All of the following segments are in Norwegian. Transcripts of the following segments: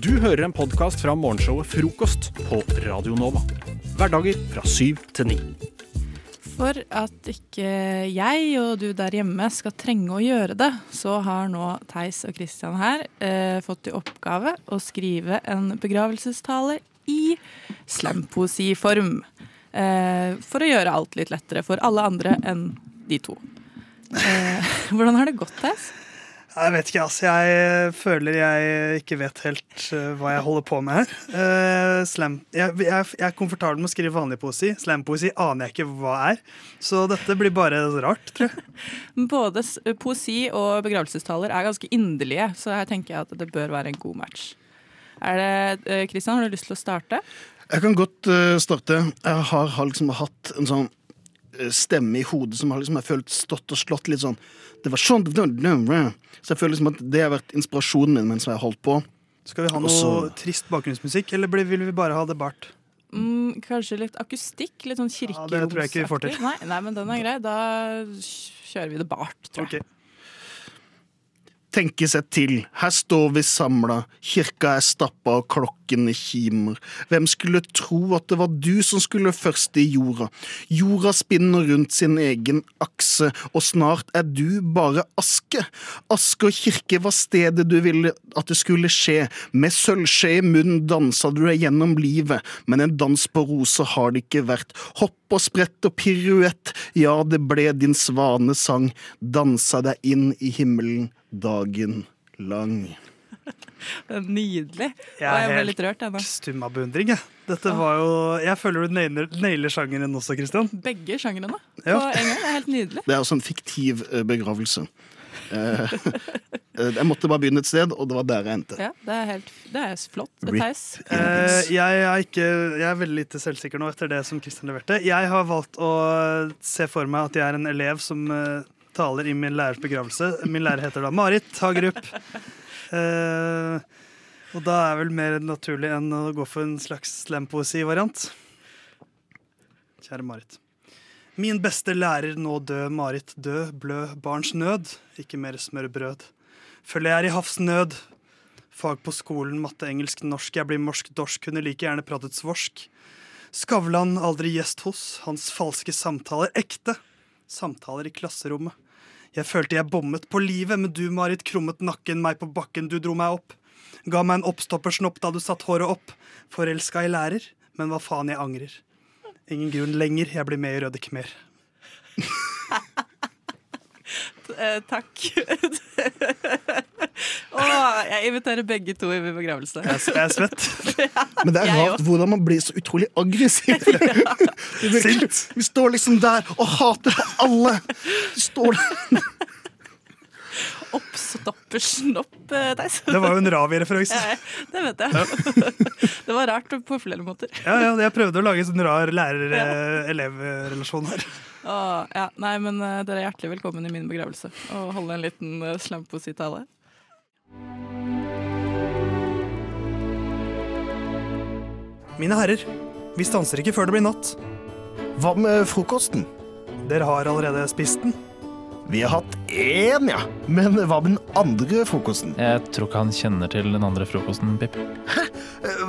Du hører en podkast fra morgenshowet Frokost på Radio Nova. Hverdager fra syv til ni. For at ikke jeg og du der hjemme skal trenge å gjøre det, så har nå Theis og Christian her eh, fått i oppgave å skrive en begravelsestale i slampoesiform. Eh, for å gjøre alt litt lettere for alle andre enn de to. Eh, hvordan har det gått, Theis? Jeg vet ikke, altså. Jeg føler jeg ikke vet helt uh, hva jeg holder på med her. Uh, slam, jeg, jeg, jeg, er komfortabel med å skrive vanlig poesi. Slampoesi aner jeg ikke hva er. Så dette blir bare rart, tror jeg. Både poesi og begravelsestaler er ganske inderlige, så her tenker jeg at det bør være en god match. Er det, Kristian, har du lyst til å starte? Jeg kan godt starte. Jeg har, har liksom hatt en sånn stemme i hodet som har liksom, jeg følt stått og slått litt sånn det var sånn Så jeg føler liksom at det har vært inspirasjonen min mens jeg har holdt på. Skal vi ha noe Også, trist bakgrunnsmusikk, eller vil vi bare ha det bart? Mm, kanskje litt akustikk? Litt sånn kirkeromsaktig? Ja, det tror jeg ikke vi får til. Nei, nei, men den er grei. Da kjører vi det bart, tror jeg. Okay tenke seg til, her står vi samla, kirka er stappa og klokkene kimer. Hvem skulle tro at det var du som skulle først i jorda? Jorda spinner rundt sin egen akse, og snart er du bare aske. Aske og kirke var stedet du ville at det skulle skje, med sølvskje i munnen dansa du deg gjennom livet, men en dans på roser har det ikke vært. Hopp og sprett og piruett, ja, det ble din svanesang, dansa deg inn i himmelen dagen lang. Nydelig. Jeg er, helt rørt, stum av beundring. Jeg. Dette var jo, jeg føler du nailer, nailer sjangeren også, Kristian. Begge sjangrene ja. på en gang. Det er helt nydelig. Det er også en fiktiv eh, begravelse. Eh, eh, jeg måtte bare begynne et sted, og det var der jeg endte. Ja, Det er, helt, det er flott. Theis? Jeg, er ikke, jeg er veldig lite selvsikker nå etter det som Kristian leverte. Jeg har valgt å se for meg at jeg er en elev som taler i min lærers begravelse. Min lærer heter da Marit Hagerup. Uh, og da er vel mer naturlig enn å gå for en slags slampoesi-variant. Kjære Marit. Min beste lærer nå død, Marit død, blø, barns nød, ikke mer smørbrød. Følger jeg er i havs nød. Fag på skolen, matte, engelsk, norsk, jeg blir morsk dorsk, kunne like gjerne pratet svorsk. Skavlan, aldri gjest hos, hans falske samtaler ekte. Samtaler i klasserommet. Jeg følte jeg bommet på livet, men du, Marit, krummet nakken meg på bakken, du dro meg opp. Ga meg en oppstoppersnopp da du satt håret opp. Forelska i lærer, men hva faen, jeg angrer. Ingen grunn lenger, jeg blir med i Røde Khmer. eh, takk. og jeg inviterer begge to i min begravelse. Jeg, er svett. Men det er rart hvordan man blir så utrolig aggressiv. Sint. Vi står liksom der og hater på alle. Vi står der. Oppstoppersnopp, eh, Theis. Det var jo en Ravi-referanse. Ja, det vet jeg. Det var rart på flere måter. Ja, ja, Jeg prøvde å lage en sånn rar lærer-elev-relasjon her. Åh, ja. Nei, men uh, dere er hjertelig velkommen i min begravelse og holde en liten uh, slampositale. Mine herrer, vi stanser ikke før det blir natt. Hva med frokosten? Dere har allerede spist den. Vi har hatt én, ja. Men hva med den andre frokosten? Jeg tror ikke han kjenner til den andre frokosten, Pip. Hæ?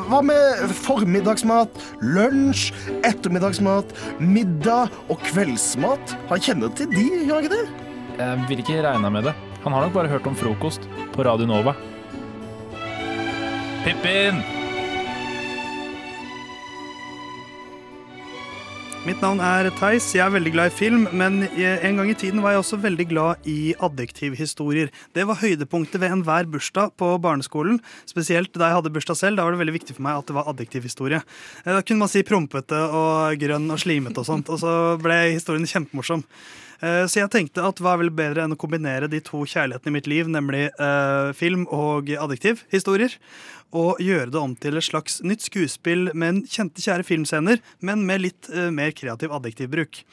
Hva med formiddagsmat, lunsj, ettermiddagsmat, middag og kveldsmat? Han kjenner til de, gjør han ikke det? Jeg vil ikke regne med det. Han har nok bare hørt om frokost på Radio Nova. Pippin! Mitt navn er Theis. Jeg er veldig glad i film, men en gang i tiden var jeg også veldig glad i adjektivhistorier. Det var høydepunktet ved enhver bursdag på barneskolen. Spesielt da jeg hadde bursdag selv. Da var det veldig viktig for meg at det var adjektivhistorie. Eh, da kunne man si prompete og grønn og slimete og sånt, og så ble historien kjempemorsom. Eh, så jeg tenkte at hva er vel bedre enn å kombinere de to kjærlighetene i mitt liv, nemlig uh, film og adjektivhistorier, og gjøre det om til et slags nytt skuespill med en kjente, kjære filmscener, men med litt uh, mer kreativ adjektivbruk.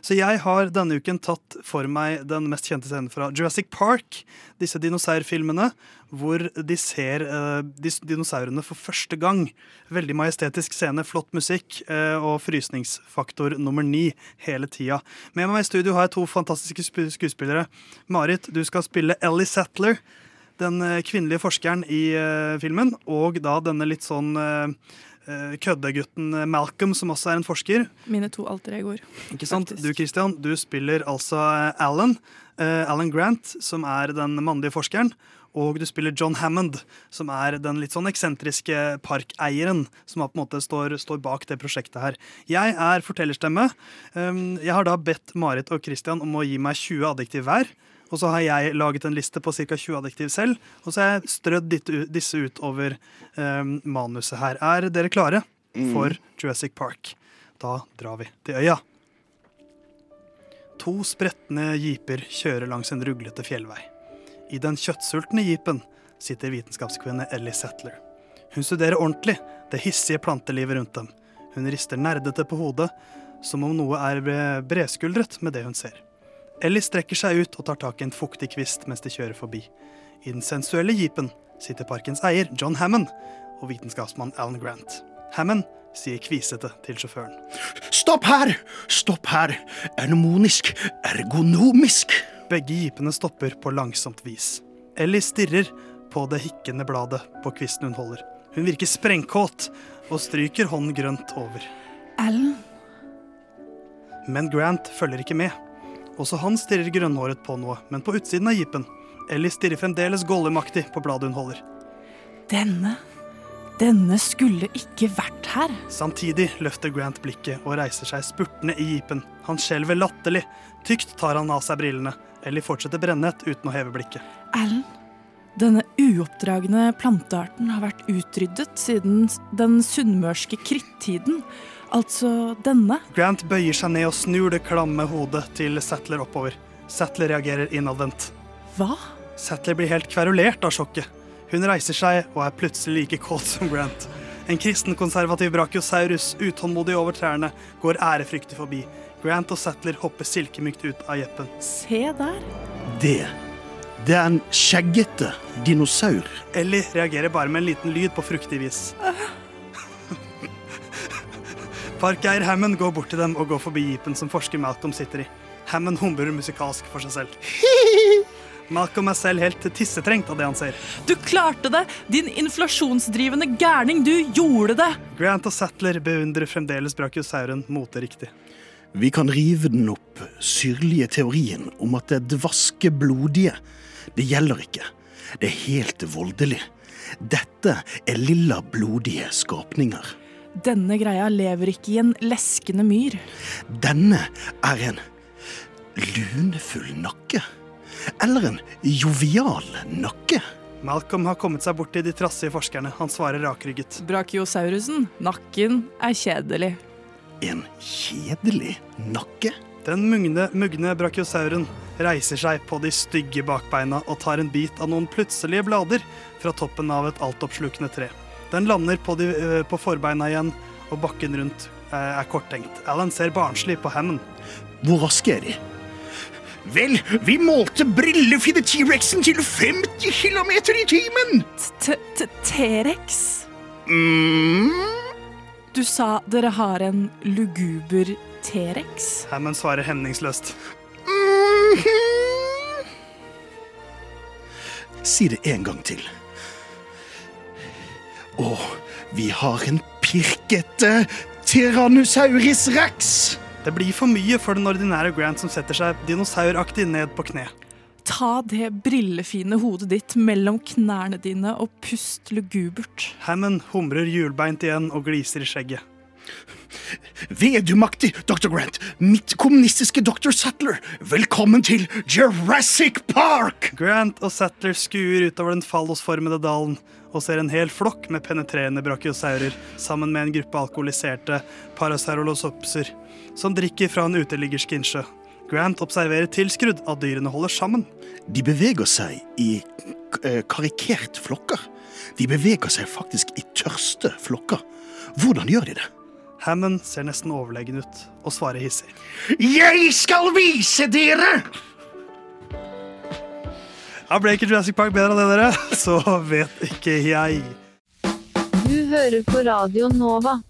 Så jeg har denne uken tatt for meg den mest kjente scenen fra Jurassic Park. Disse dinosaurfilmene hvor de ser eh, dinosaurene for første gang. Veldig majestetisk scene, flott musikk eh, og frysningsfaktor nummer ni hele tida. Med meg i studio har jeg to fantastiske skuespillere. Marit, du skal spille Ellie Sattler. den eh, kvinnelige forskeren i eh, filmen, og da denne litt sånn eh, køddegutten eh, Malcolm, som også er en forsker. Mine to alter egoer. Ikke sant? Faktisk. Du Christian, du spiller altså eh, Alan. eh, Alan Grant, som er den mannlige forskeren. Og du spiller John Hammond, som er den litt sånn eksentriske parkeieren som på en måte står, står bak det prosjektet her. Jeg er fortellerstemme. Um, Jeg har da bedt Marit og Christian om å gi meg 20 adjektiv hver. Og så har jeg laget en liste på ca. 20 adjektiv selv. Og så har jeg strødd disse ut over um, manuset her. Er dere klare for Jurassic Park? Da drar vi til øya. To spretne jeeper kjører langs en ruglete fjellvei. I den kjøttsultne jeepen sitter vitenskapskvinne Ellie Settler. Hun studerer ordentlig det hissige plantelivet rundt dem. Hun rister nerdete på hodet, som om noe er bredskuldret med det hun ser. Ellie strekker seg ut og tar tak i en fuktig kvist mens de kjører forbi. I den sensuelle jeepen sitter parkens eier, John Hammond, og vitenskapsmann Alan Grant. Hammond sier kvisete til sjåføren. Stopp her! Stopp her! Ermonisk, ergonomisk. Begge jeepene stopper på langsomt vis. Ellie stirrer på det hikkende bladet på kvisten hun holder. Hun virker sprengkåt og stryker hånden grønt over. Alan, Men Grant følger ikke med. Også han stirrer grønnhåret på noe, men på utsiden av jeepen. Ellie stirrer fremdeles gollemaktig på bladet hun holder. denne Denne skulle ikke vært her. Samtidig løfter Grant blikket og reiser seg spurtende i jeepen. Han skjelver latterlig. Tykt tar han av seg brillene. Ellie fortsetter brennet uten å heve blikket. Alan, denne uoppdragne plantearten har vært utryddet siden den sunnmørske krittiden. Altså denne. Grant bøyer seg ned og snur det klamme hodet til Settler oppover. Settler reagerer innadvendt. Hva? Settler blir helt kverulert av sjokket. Hun reiser seg og er plutselig like kåt som Grant. En kristenkonservativ brachiosaurus, utålmodig over trærne, går ærefryktig forbi. Grant og Settler hopper silkemykt ut av jeppen. Se der. Det Det er en skjeggete dinosaur. Ellie reagerer bare med en liten lyd på fruktig vis. Parkeier Hammond går bort til dem og går forbi jeepen som forsker Malcolm sitter i. Hammond humrer musikalsk for seg selv. Malcolm er selv helt tissetrengt av det han ser. Du klarte det! Din inflasjonsdrivende gærning, du gjorde det! Grant og Sattler beundrer fremdeles brachiosauren moteriktig. Vi kan rive den opp syrlige teorien om at det dvaske blodige. Det gjelder ikke. Det er helt voldelig. Dette er lilla blodige skapninger. Denne greia lever ikke i en leskende myr. Denne er en lunefull nakke. Eller en jovial nakke. Malcolm har kommet seg bort til de trassige forskerne. Han svarer rakrygget. Brachiosaurusen, nakken, er kjedelig. En kjedelig nakke. Den mugne, mugne brachiosauren reiser seg på de stygge bakbeina og tar en bit av noen plutselige blader fra toppen av et altoppslukende tre. Den lander på, de, eh, på forbeina igjen, og bakken rundt eh, er korttenkt. Alan ser barnslig på Hammond. Hvor raske er de? Vel, vi målte brillefine T-rexen til 50 km i timen! T- t- T-rex? Mm. Du sa dere har en luguber T-rex? Hammond svarer hemningsløst. Mhm. Si det en gang til. Å, vi har en pirkete Tyrannosaurus rex! Det blir for mye for den ordinære Grant som setter seg dinosauraktig ned på kne. Ta det brillefine hodet ditt mellom knærne dine og pust lugubert. Hammond humrer hjulbeint igjen og gliser i skjegget. Vedumaktig, Dr. Grant. Mitt kommunistiske Dr. Sattler. Velkommen til Jurassic Park! Grant og Sattler skuer utover den fallosformede dalen og ser en hel flokk med penetrerende brachiosaurer sammen med en gruppe alkoholiserte parasaurolosopser som drikker fra en uteliggersk innsjø. Grant observerer tilskrudd at dyrene holder sammen. De beveger seg i eh, karikert flokker. De beveger seg faktisk i tørste flokker. Hvordan gjør de det? Hammond ser nesten overlegen ut og svarer hissig. Jeg skal vise dere! Ja, ble ikke Jurassic Park bedre av det, dere? Så vet ikke jeg. Du hører på Radio Nova.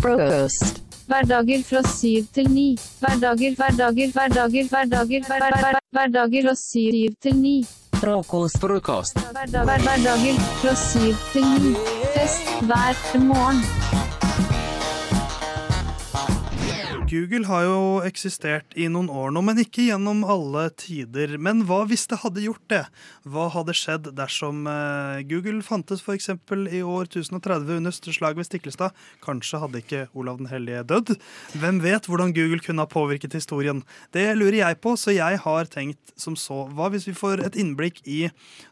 Frokost. Hverdager fra syv til ni. Hverdager, hverdager, hverdager, hverdager, hver, hver, hver, hverdager fra syv til ni. Frokost. frokost. hverdager fra syv til ni. Fest hver morgen. Google har jo eksistert i noen år nå, men ikke gjennom alle tider. Men hva hvis det hadde gjort det? Hva hadde skjedd dersom eh, Google fantes f.eks. i år 1030 under slaget ved Stiklestad? Kanskje hadde ikke Olav den hellige dødd? Hvem vet hvordan Google kunne ha påvirket historien? Det lurer jeg på, så jeg har tenkt som så. Hva hvis vi får et innblikk i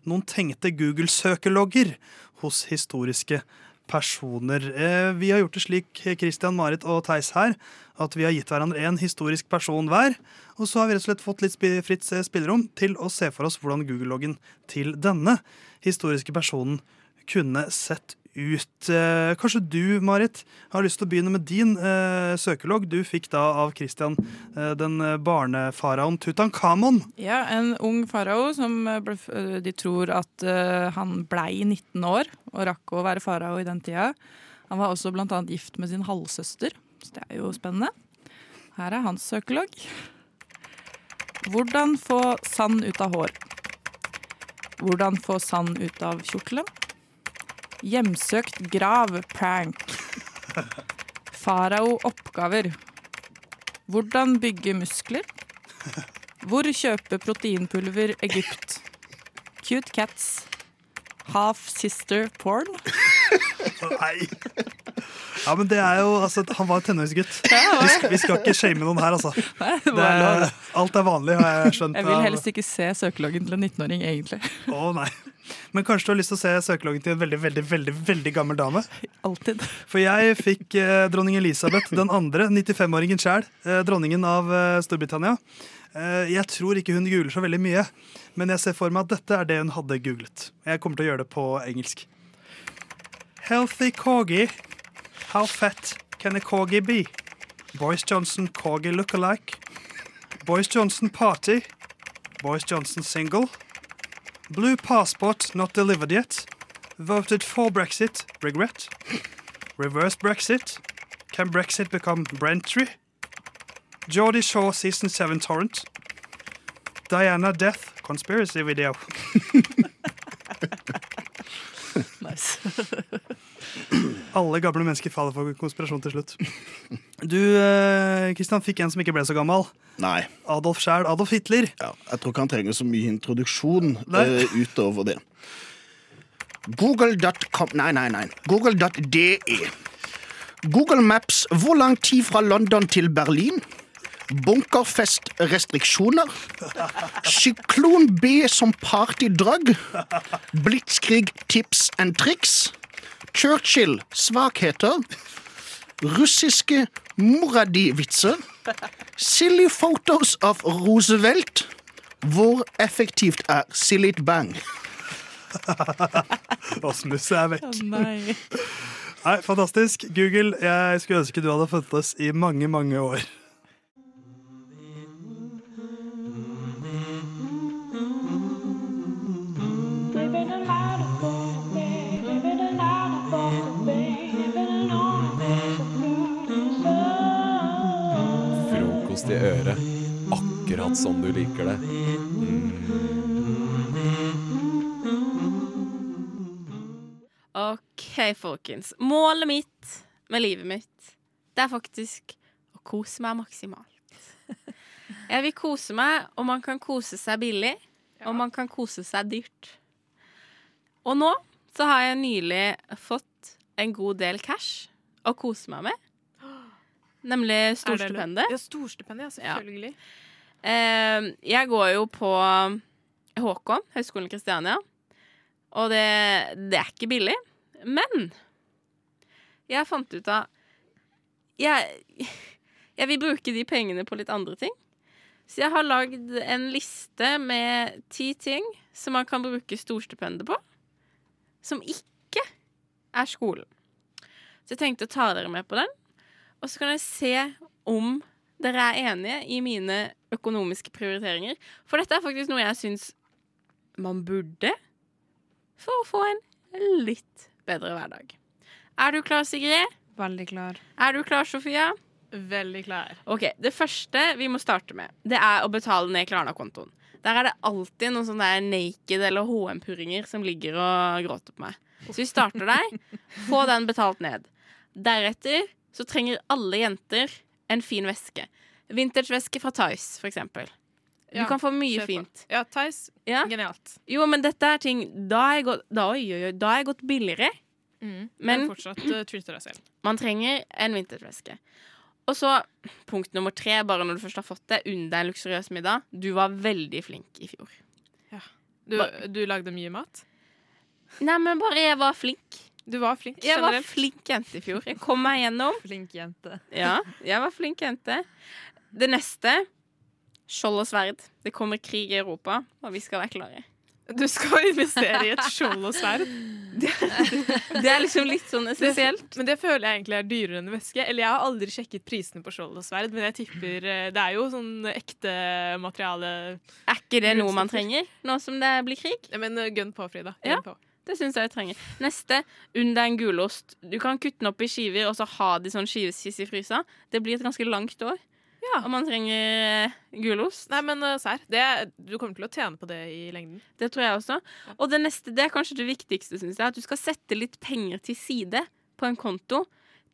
noen tenkte Google-søkelogger hos historiske personer. Eh, Vi har gjort det slik, Christian, Marit og Theis her, at vi har gitt hverandre en historisk person hver. Og så har vi rett og slett fått litt fritt eh, spillerom til å se for oss hvordan Google-loggen til denne historiske personen kunne sett ut. Eh, Kanskje du, Marit, har lyst til å begynne med din eh, søkelogg. Du fikk da av Christian eh, den eh, barnefaraoen Tutankhamon. Ja, en ung farao som eh, ble, de tror at eh, han blei 19 år og rakk å være farao i den tida. Han var også annet gift med sin halvsøster, så det er jo spennende. Her er hans søkelogg. Hvordan få sand ut av hår? Hvordan få sand ut av kjortelen? Hjemsøkt grav prank. Farao oppgaver. Hvordan bygge muskler? Hvor kjøpe proteinpulver Egypt? Cute cats. Half sister porn. Nei. Ja, men det er jo, altså, Han var en tenåringsgutt. Vi vi skal ikke shame noen her, altså. Nei, det Det var lov. er, alt er vanlig, har jeg skjønt. Jeg vil av- helst ikke se søkeloggen til en 19-åring, egentlig. Å nei. Men kanskje du har lyst til å se søkeloggen til en veldig veldig, veldig, veldig gammel dame? Alltid. For jeg fikk eh, dronning Elisabeth den andre, 95-åringen sjæl, eh, dronningen av eh, Storbritannia. Eh, jeg tror ikke hun googler så veldig mye, men jeg ser for meg at dette er det hun hadde googlet. Jeg kommer til å gjøre det på engelsk. Healthy corgi. How fat can a corgi be? Boris Johnson corgi look-alike. Boris Johnson party. Boris Johnson single. Blue passport not delivered yet. Voted for Brexit. Regret. Reverse Brexit. Can Brexit become Brentry? Geordie Shore Season 7 Torrent. Diana Death Conspiracy Video. Nice. Alle gamle mennesker faller for konspirasjon til slutt. Du, eh, Kristian, fikk en som ikke ble så gammel. Nei. Adolf sjæl. Adolf Hitler. Ja, jeg tror ikke han trenger så mye introduksjon eh, utover det. Google.com Nei, nei, nei. Google.de. Google Maps. Hvor lang tid fra London til Berlin? Bunkerfestrestriksjoner. Syklon B som partydrug, Blitzkrig tips and triks. Churchill svakheter. Russiske mora di-vitser. Silly photos of Roosevelt. Hvor effektivt er Sillit Bang? Rasmus er vekk. Å nei. Nei, Fantastisk. Google, jeg skulle ønske du hadde funnes i mange, mange år. Akkurat som du liker det. OK, folkens. Målet mitt med livet mitt, det er faktisk å kose meg maksimalt. Jeg vil kose meg, og man kan kose seg billig, og man kan kose seg dyrt. Og nå så har jeg nylig fått en god del cash å kose meg med. Nemlig storstipendet. Ja, storstipendet, ja, selvfølgelig. Eh, jeg går jo på HK, Høgskolen Kristiania. Og det, det er ikke billig. Men jeg fant ut av jeg, jeg vil bruke de pengene på litt andre ting. Så jeg har lagd en liste med ti ting som man kan bruke storstipendet på. Som ikke er skolen. Så jeg tenkte å ta dere med på den. Og så kan jeg se om dere er enige i mine økonomiske prioriteringer. For dette er faktisk noe jeg syns man burde for å få en litt bedre hverdag. Er du klar, Sigrid? Veldig klar. Er du klar, Sofia? Veldig klar. Ok, Det første vi må starte med, det er å betale ned Klarna-kontoen. Der er det alltid noen sånne naked eller HM-purringer som ligger og gråter på meg. Så vi starter der. Få den betalt ned. Deretter så trenger alle jenter en fin veske. Vintageveske fra Tice, for eksempel. Du Ja, kan få mye fint. Ja, Tice. Ja. Genialt. Jo, men dette er ting Da har jeg gått, jeg billigere. Men, Men fortsatt uh, treater deg selv. man trenger en vintageveske. Og så punkt nummer tre, bare når du først har fått det, unn deg en luksuriøs middag. Du var veldig flink i fjor. Du, du lagde mye mat? Nei, men bare jeg var flink. Du var flink Jeg var flink jente i fjor. Jeg kom meg gjennom. Flink jente. Ja, jeg var flink jente. Det neste skjold og sverd. Det kommer krig i Europa, og vi skal være klare. Du skal investere i et skjold og sverd. Det er liksom litt sånn essensielt. Men det føler jeg egentlig er dyrere enn væske. Eller jeg har aldri sjekket prisene på skjold og sverd, men jeg tipper eh, Det er jo sånn ekte materiale Er ikke det noe man trenger nå som det blir krig? Ja, Men gønn gun på, Frida. Ja. Gun på. Det syns jeg vi trenger. Neste, unn deg en gulost. Du kan kutte den opp i skiver og så ha de sånn skiveskiss i frysa. Det blir et ganske langt år. Ja. Og man trenger eh, gulost. Nei, men uh, serr. Du kommer til å tjene på det i lengden. Det tror jeg også. Og det neste, det er kanskje det viktigste, syns jeg. At du skal sette litt penger til side på en konto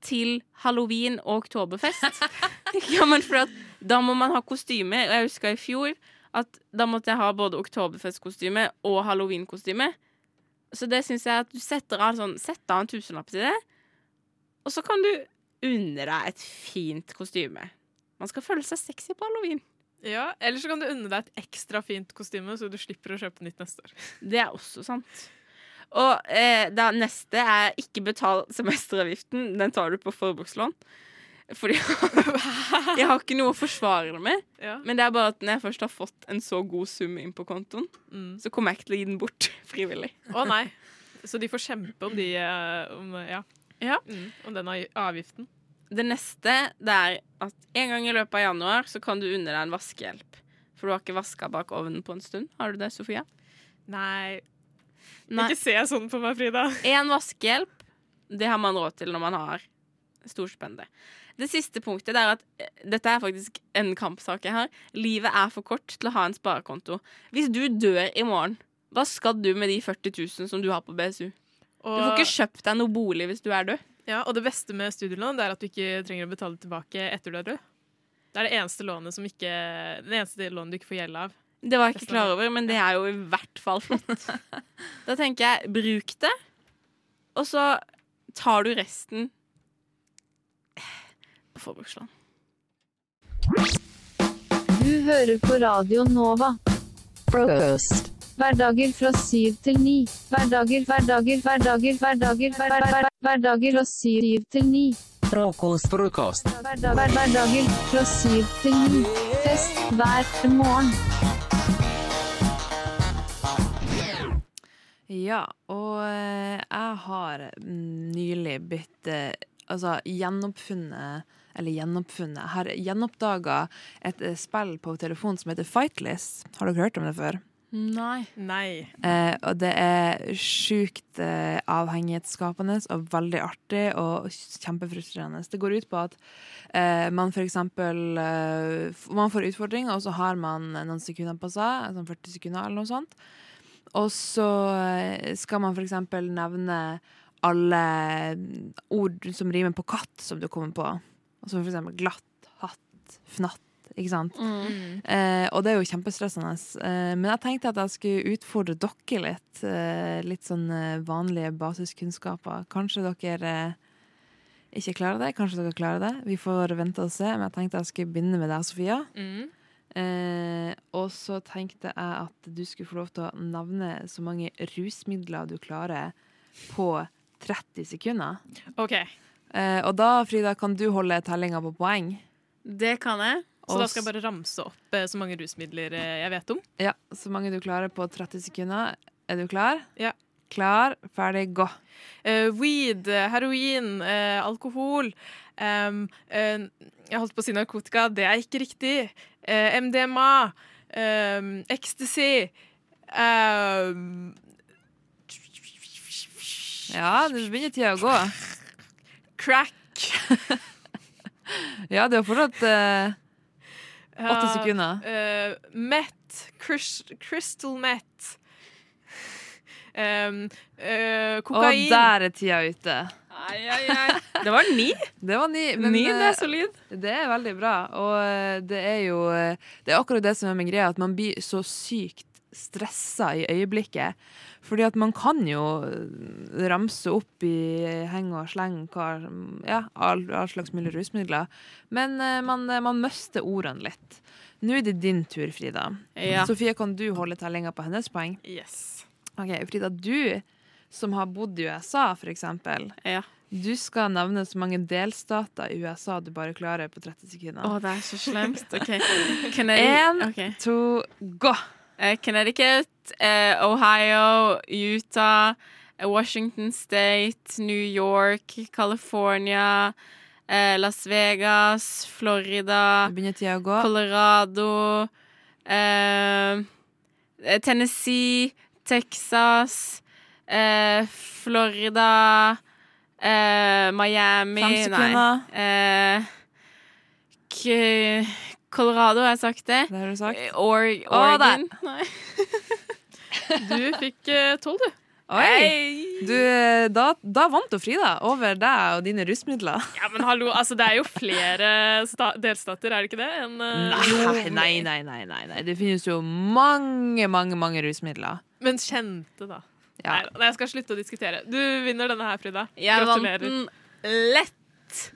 til halloween og oktoberfest. ja, men for at da må man ha kostyme. Og jeg husker i fjor at da måtte jeg ha både oktoberfestkostyme og halloweenkostyme. Så det syns jeg at du setter av sånn Sett av en tusenlapp til det. Og så kan du unne deg et fint kostyme. Man skal føle seg sexy på halloween. Ja, Eller så kan du unne deg et ekstra fint kostyme, så du slipper å kjøpe nytt neste år. Det er også sant. Og eh, da neste er ikke betal semesteravgiften. Den tar du på forbrukslån. Fordi jeg har ikke noe å forsvare det med. Ja. Men det er bare at når jeg først har fått en så god sum inn på kontoen, Mm. så kommer jeg ikke til å gi den bort frivillig. Å nei. Så de får kjempe om de eh, om, ja. Ja. Mm, om den avgiften. Det neste det er at en gang i løpet av januar så kan du unne deg en vaskehjelp. For du har ikke vaska bak ovnen på en stund. Har du det, Sofia? Nei. Nei. Ikke se sånn på meg, Frida. Én vaskehjelp, det har man råd til når man har storspende. Det siste punktet er at eh, dette er faktisk en kampsak jeg har. Livet er for kort til å ha en sparekonto. Hvis du dør i morgen, hva skal du med de 40 000 som du har på BSU? Du får ikke kjøpt deg noe bolig hvis du er død. Ja, og det beste med studielån det er at du ikke trenger å betale tilbake etter du er død. Det er det eneste lånet som ikke Det eneste lånet du ikke får gjeld av. Det var jeg ikke klar over, men det er jo i hvert fall flott. Da tenker jeg, bruk det, og så tar du resten på forbrukslån. Du hører på Radio Nova. Frokost. Hverdager fra syv til ni. Hverdager, hverdager, hverdager, hverdager, hver, hver, hver, hverdager fra syv til ni. Frokost. Frokost. Hverdager fra syv til ni. Fest hver morgen. Ja, og eh, jeg har nylig blitt eh, altså gjenoppfunnet Eller gjenoppfunnet Jeg har gjenoppdaga et eh, spill på telefon som heter Fightlist. Har dere hørt om det før? Nei. Nei. Eh, og det er sjukt eh, avhengighetsskapende og veldig artig og kjempefrustrerende. Det går ut på at eh, man for eksempel eh, Man får utfordring, og så har man noen sekunder på seg, sånn 40 sekunder eller noe sånt. Og så eh, skal man for eksempel nevne alle ord som rimer på katt, som du kommer på. Altså for eksempel glatt, hatt, fnatt. Ikke sant? Eh, og det er jo kjempestressende. Eh, men jeg tenkte at jeg skulle utfordre dere litt. Eh, litt sånn eh, vanlige basiskunnskaper. Kanskje dere eh, ikke klarer det, kanskje dere klarer det. Vi får vente og se. Men jeg tenkte jeg skulle begynne med deg, Sofia. Mm. Eh, og så tenkte jeg at du skulle få lov til å navne så mange rusmidler du klarer på 30 sekunder. OK. Eh, og da, Frida, kan du holde tellinga på poeng. Det kan jeg. Så da skal jeg bare ramse opp eh, så mange rusmidler eh, jeg vet om. Ja, så mange du klarer på 30 sekunder. Er du klar? Ja. Klar, ferdig, gå. Eh, weed, eh, heroin, eh, alkohol em, eh, Jeg holdt på å si narkotika, det er ikke riktig. MDMA, em, ecstasy em, Ja, det begynner tida å gå. Crack. ja, det er fortsatt eh, åtte Ja, sekunder. Uh. Met. Crys crystal Met. Um, eh, Og der er tida ute. Ai, ai, ai. Det var ni. Det var ni, Ni, det er eh, solid. Det er veldig bra. Og eh, det er jo eh, Det er akkurat det som er min greie, at man blir så sykt stressa i øyeblikket. Fordi at man kan jo eh, ramse opp i heng og sleng hva, ja, all, all slags mulige rusmidler. Men eh, man, eh, man mister ordene litt. Nå er det din tur, Frida. Ja. Sofie, kan du holde tellinga på hennes poeng? Yes. Ok, Frida, du som har bodd i USA, for eksempel. Ja. Du skal nevne så mange delstater i USA du bare klarer på 30 sekunder. Å, det er så slemt. OK. Connecticut- En, ok. to, gå! Eh, Connecticut, eh, Ohio, Utah, eh, Washington State, New York, California, Las Vegas, Florida. Colorado, Tennessee, Texas, Florida, Miami. Nei. Colorado, har jeg sagt det? Det har du sagt. Eh, Or Oregon? der. Nei. Du fikk eh, tolv, du. Oi! Du, eh, da, da vant jo Frida over deg og dine rusmidler. Ja, men hallo, altså det er jo flere sta delstater, er det ikke det? eh, Nei, nei, nei, nei, nei. Det finnes jo mange, mange, mange rusmidler. Men kjente, da. Ja. Nei, jeg skal slutte å diskutere. Du vinner denne her, Frida. Jeg vant den lett.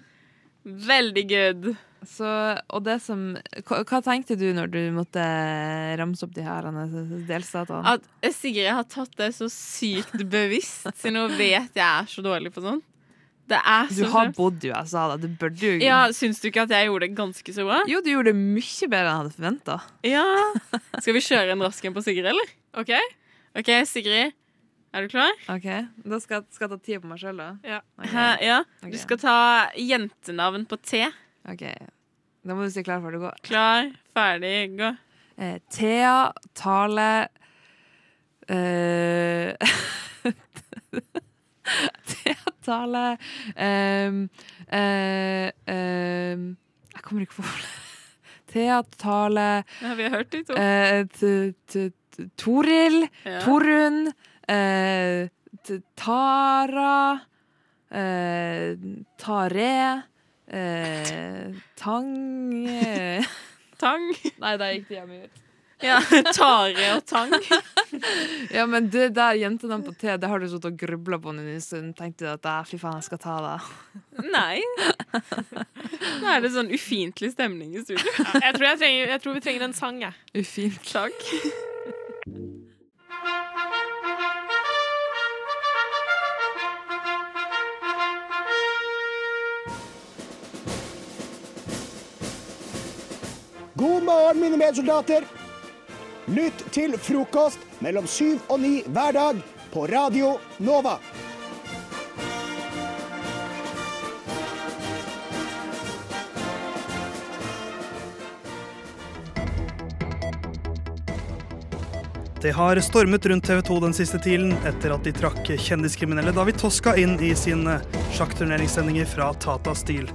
Veldig good. Så, og det som hva, hva tenkte du når du måtte ramse opp de her delstatene? At Sigrid har tatt det så sykt bevisst, så nå vet jeg er så dårlig på sånn. Det er Du har slemt. bodd i USA, da. Du burde jo Ja, Syns du ikke at jeg gjorde det ganske så bra? Jo, du gjorde det mye bedre enn jeg hadde forventa. Ja. Skal vi kjøre en rask en på Sigrid, eller? OK? OK, Sigrid. Er du klar? Ok, Da skal, skal jeg ta tida på meg sjøl, da. Ja. Okay. Ja. Du skal ta jentenavn på T. Ok, Da må du si klar før du går. Klar, ferdig, gå. Eh, Thea, Tale eh, Thea, Tale ehm, eh, ehm, Jeg kommer ikke på Thea, Tale Ja, vi har hørt de to. eh, Toril, Ja. Torunn, eh, Tara, eh, Tare, eh, Tang. Tang. Nei, der gikk det hjemme ut. Ja, Tare og Tang. Ja, men det der jentenavn på T, det har du sittet og grubla på en stund. Tenkte du at "Æ, fy faen, jeg skal ta det. Nei. Nå er det sånn ufiendtlig stemning i studio. Ja, jeg, tror jeg, trenger, jeg tror vi trenger en sang, jeg. Ufint. Takk. God morgen, mine medsoldater. Lytt til frokost mellom syv og ni hver dag på Radio Nova. Det har stormet rundt TV 2 den siste tiden etter at de trakk kjendiskriminelle David Toska inn i sine sjakkturneringssendinger fra Tata Steel.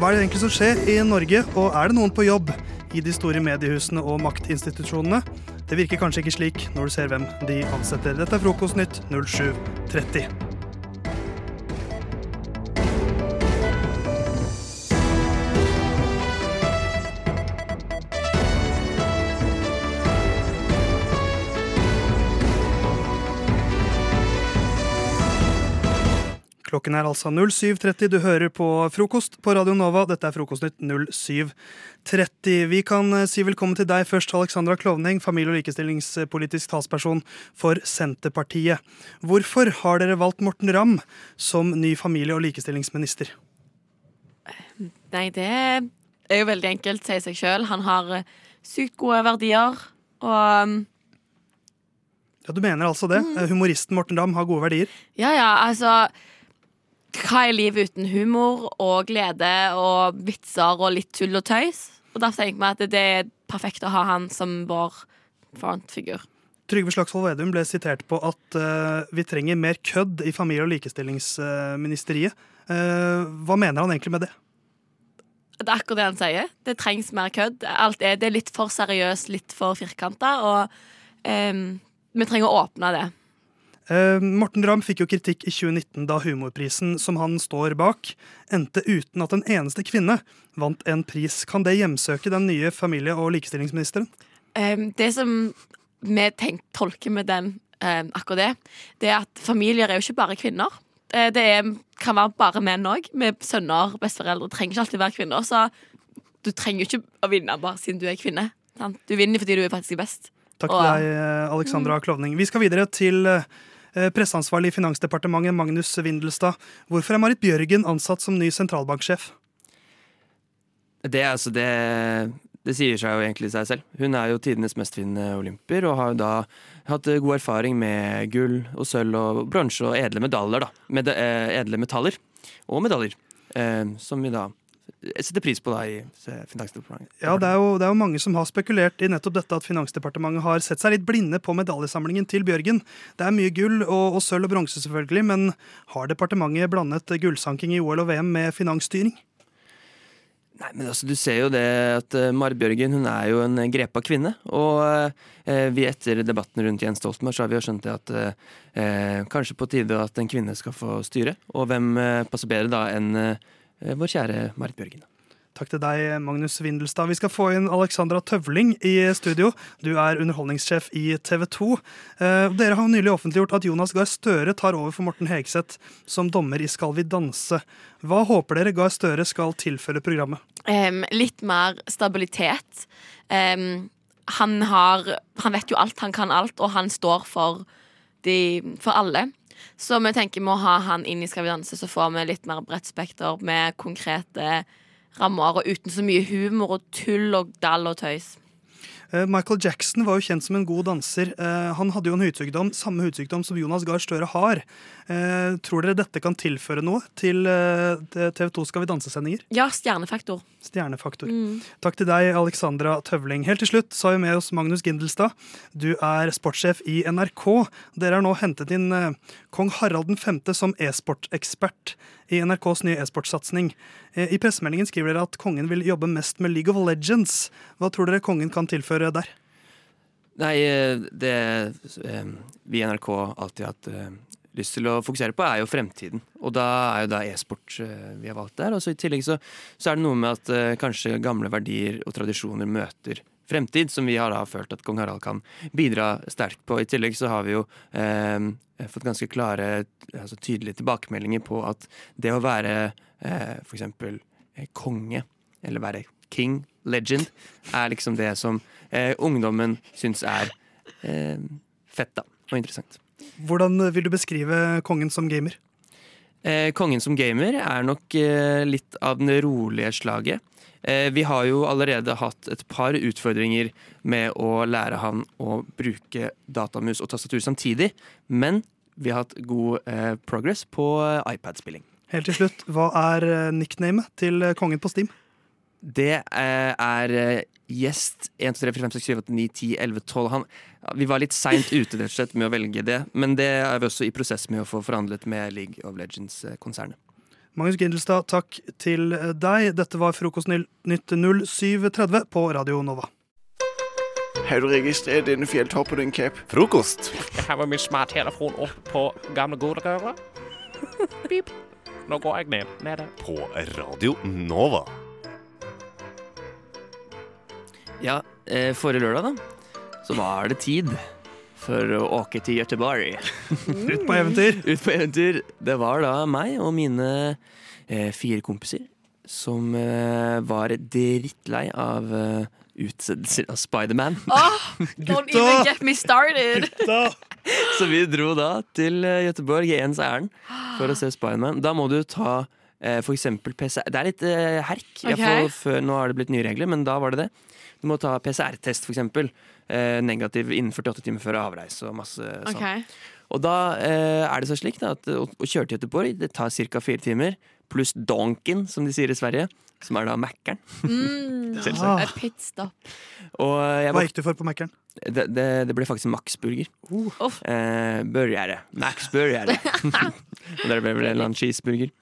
Hva er det egentlig som skjer i Norge, og er det noen på jobb i de store mediehusene og maktinstitusjonene? Det virker kanskje ikke slik når du ser hvem de ansetter. Dette er Frokostnytt 0730. Klokken er altså 07.30. Du hører på Frokost på Radio Nova. Dette er Frokostnytt 07.30. Vi kan eh, si velkommen til deg først, Alexandra Klovning, familie- og likestillingspolitisk talsperson for Senterpartiet. Hvorfor har dere valgt Morten Ramm som ny familie- og likestillingsminister? Nei, det er jo veldig enkelt, sier seg sjøl. Han har eh, sykt gode verdier, og um, Ja, Du mener altså det? Eh, Humoristen Morten Ramm har gode verdier? Ja, ja, altså Hva er livet uten humor og glede og vitser og litt tull og tøys? Og Derfor tenker vi at det er perfekt å ha han som vår frontfigur. Trygve Slagsvold Vedum ble sitert på at uh, vi trenger mer kødd i familie- og likestillingsministeriet. Uh, hva mener han egentlig med det? Det er akkurat det han sier. Det trengs mer kødd. Alt er, det er litt for seriøst, litt for firkanta, og um, vi trenger å åpne det. Eh, Morten Ramm fikk jo kritikk i 2019 da humorprisen som han står bak, endte uten at en eneste kvinne vant en pris. Kan det hjemsøke den nye familie- og likestillingsministeren? Em, det som vi tenk, tolker med den, em, akkurat det, det er at familier er jo ikke bare kvinner. Eh, Det er, kan være bare menn òg, med sønner, besteforeldre. Det trenger ikke alltid være kvinner. Så du trenger jo ikke å vinne bare siden du er kvinne. Sant? Du vinner fordi du er faktisk best. Takk Og- til deg, eh, Alexandra Klovning. Vi skal videre til presseansvarlig i Finansdepartementet, Magnus Windelstad. Hvorfor er Marit Bjørgen ansatt som ny sentralbanksjef? Det, altså, det, det sier seg jo egentlig seg selv. Hun er jo tidenes mestvinnende olympier, og har jo da hatt eh, god erfaring med gull og sølv og bronse og edle medaljer, da. Med, eh, edle metaller og medaljer. Eh, som vi da setter pris på deg i eh, Finansdepartementet. Ja, det er, jo, det er jo mange som har spekulert i nettopp dette at Finansdepartementet har sett seg litt blinde på medaljesamlingen til Bjørgen. Det er mye gull og, og sølv og bronse, selvfølgelig, men har departementet blandet gullsanking i OL og VM med finansstyring? Nei, men altså, Du ser jo det at uh, Marit Bjørgen hun er jo en grepa kvinne. Og eh, vi etter debatten rundt Jens Stoltenberg så har vi jo skjønt det at eh, kanskje på tide at en kvinne skal få styre. Og hvem eh, passer bedre da enn eh, vår kjære Marit Bjørgen. Takk til deg, Magnus Windelstad. Vi skal få inn Alexandra Tøvling i studio. Du er underholdningssjef i TV 2. Eh, dere har nylig offentliggjort at Jonas Gahr Støre tar over for Morten Hegseth som dommer i Skal vi danse. Hva håper dere Gahr Støre skal tilføre programmet? Um, litt mer stabilitet. Um, han har Han vet jo alt, han kan alt, og han står for, de, for alle. Så vi tenker med å ha han inn i Skal vi danse, så får vi litt mer bredt spekter med konkrete rammer, og uten så mye humor og tull og dall og tøys. Eh, Michael Jackson var jo kjent som en god danser. Eh, Han hadde jo en hudsykdom, samme hudsykdom som Jonas Gahr Støre har. Eh, Tror dere dette kan tilføre noe til TV 2 Skal vi danse-sendinger? Ja, stjernefaktor. Stjernefaktor. Mm. Takk til deg, Alexandra Tøvling. Helt til slutt så har vi med oss Magnus Gindelstad. Du er sportssjef i NRK. Dere har nå hentet inn kong Harald 5. som e-sportekspert i NRKs nye e-sportsatsing. Eh, I pressemeldingen skriver dere at kongen vil jobbe mest med League of Legends. Hva tror dere kongen kan tilføre der? Nei, eh, det eh, vi i NRK alltid har hatt lyst til å fokusere på, er jo fremtiden. Og da er jo da e-sport vi har valgt der. Og så i tillegg så, så er det noe med at kanskje gamle verdier og tradisjoner møter fremtid, som vi har da følt at kong Harald kan bidra sterkt på. I tillegg så har vi jo eh, fått ganske klare, altså tydelige tilbakemeldinger på at det å være eh, eksempel eh, konge, eller være king, legend, er liksom det som eh, ungdommen syns er eh, fett da, og interessant. Hvordan vil du beskrive kongen som gamer? Eh, kongen som gamer er nok litt av den rolige slaget. Eh, vi har jo allerede hatt et par utfordringer med å lære han å bruke datamus og tastatur samtidig, men vi har hatt god eh, progress på eh, iPad-spilling. Helt til slutt, hva er nicknamet til kongen på Steam? Det er gjest 1, 2, 3, 4, 5, 6, 7, 8, 9, 10, 11, 12 han, Vi var litt seint ute rett og slett med å velge det, men det er vi også i prosess med å få forhandlet med League of Legends-konsernet. Magnus Gindelstad, takk til deg. Dette var Frokostnytt 0730 på Radio Nova. Har du registrert denne fjelltoppen din, Cap? Frokost. Jeg har med min smarttelefon opp på gamle godrøret. Pip. Nå går jeg ned. Nede. På Radio Nova. Ja, eh, forrige lørdag, da, så var det tid for å åke til Göteborg. Ut på eventyr. Ut på eventyr. Det var da meg og mine eh, fire kompiser som eh, var drittlei av eh, utsettelser av Spiderman. Oh, don't even get me started! Så vi dro da til eh, Göteborg i ens ærend for å se Spiderman. Da må du ta eh, for eksempel PCR Det er litt eh, herk. Okay. fall før, nå har det blitt nye regler, men da var det det. Du må ta PCR-test, for eksempel. Eh, negativ innen 48 timer før avreise og masse sånn. Okay. Og da eh, er det så slik da, at å, å kjøre til Göteborg det tar ca. fire timer. Pluss donken, som de sier i Sverige. Som er da Mækkern. Mm, Selvsagt. pitstop. Og jeg Hva gikk du for på Mækkern? Det, det, det ble faktisk Max Burger. Eh, Børjære. Max Og der ble vel en eller annen cheeseburger.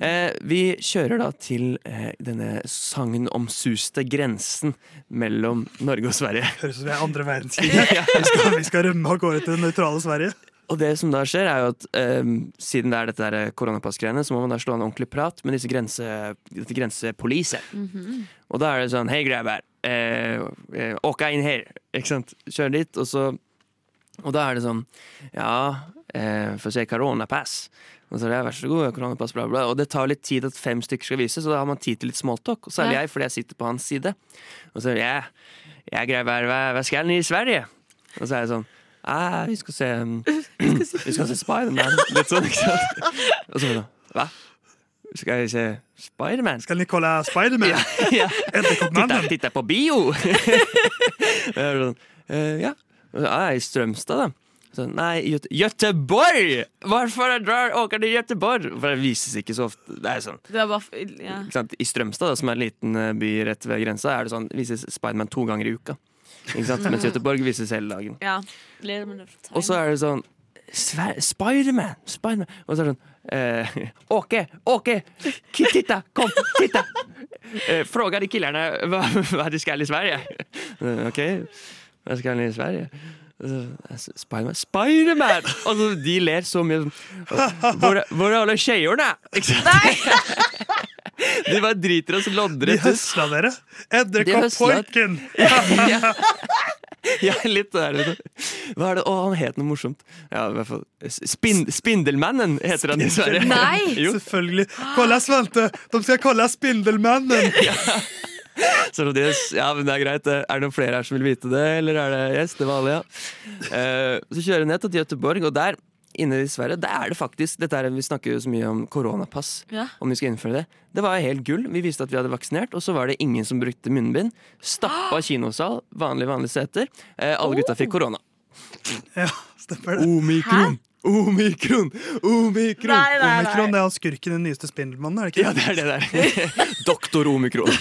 Eh, vi kjører da til eh, denne sagnomsuste grensen mellom Norge og Sverige. Høres ut som vi er andre verdenskrig. vi, skal, vi skal rømme av gårde til det nøytrale Sverige. Og det som da skjer, er jo at eh, siden det er dette der koronapassgreiene, så må man da slå en ordentlig prat med disse grense, dette grensepoliset. Mhm. Og da er det sånn Hei, grabber. Eh, eh, åka inn her. Ikke sant? Kjør dit, og så Og da er det sånn Ja, eh, å se koronapass. Og så er det, vær så god, koronapass, bla, bla. Og det tar litt tid at fem stykker skal vise, så da har man tid til litt smalltalk. Og særlig Ja. jeg, fordi jeg sitter på hans side. Og så er jeg, jeg jeg bare, hva, hva skal jeg i Sverige? Og så er jeg sånn ah, vi skal se um, Vi skal se Spiderman. Litt sånn, ikke sant? Og så er sånn Hva? Skal jeg se Spiderman? Skal ni kolla Spiderman? ja. Edderkoppmannen? Titta, titta på bio! Jeg er sånn, eh, ja. Og så, ah, I Strømstad, da. Så, nei, i Göte Göteborg! Hvorfor jeg drar åker til Göteborg? For det vises ikke så ofte. Det er sånn Det er bare ja. I Strømstad, da, som er en liten eh, by rett ved grensa, er det sånn, vises Spiderman to ganger i uka. Ikke sant? Mens Göteborg vises hele dagen. ja. Og så er det sånn Spiderman! Spider Og så er det sånn eh, Åke! Åke! Titta! Kom! Titta! Eh, fråga de killarna hva, hva de skal i Sverige. Eh, OK, hva skal de i Sverige? Eh, Spiderman Spiderman! Altså, de ler så mye sånn Hvor, hvor er alle skeierne? Ikke? De bare driter og De loddrett ut. høsla dere. De Edderkoppfolken! ja. Ja, litt der. vet du. Hva er det? Å, han het noe morsomt. Ja, i hvert fall Spind Spindelmannen heter han i Sverige. Jo. Selvfølgelig. Kolla Svante! De skal kolla Spindelmannen! Så det, ja, men det er greit. Er det noen flere her som vil vite det, eller er det yes, det var alle, Ja. Uh, så kjører jeg ned til Göteborg, og der inne i Sverige, der er det faktisk dette er, Vi snakker jo så mye om koronapass, Ja. om vi skal innføre det. Det var helt gull. Vi viste at vi hadde vaksinert, og så var det ingen som brukte munnbind. Stappa kinosal, vanlige, vanlige seter. Uh, alle gutta fikk korona. Ja, stemmer det. Omikron! Omikron! Omikron! Nei, nei, nei. Omikron det er han skurken i den nyeste Spindelmannen, er det ikke? Ja, det er det der. Doktor Omikron.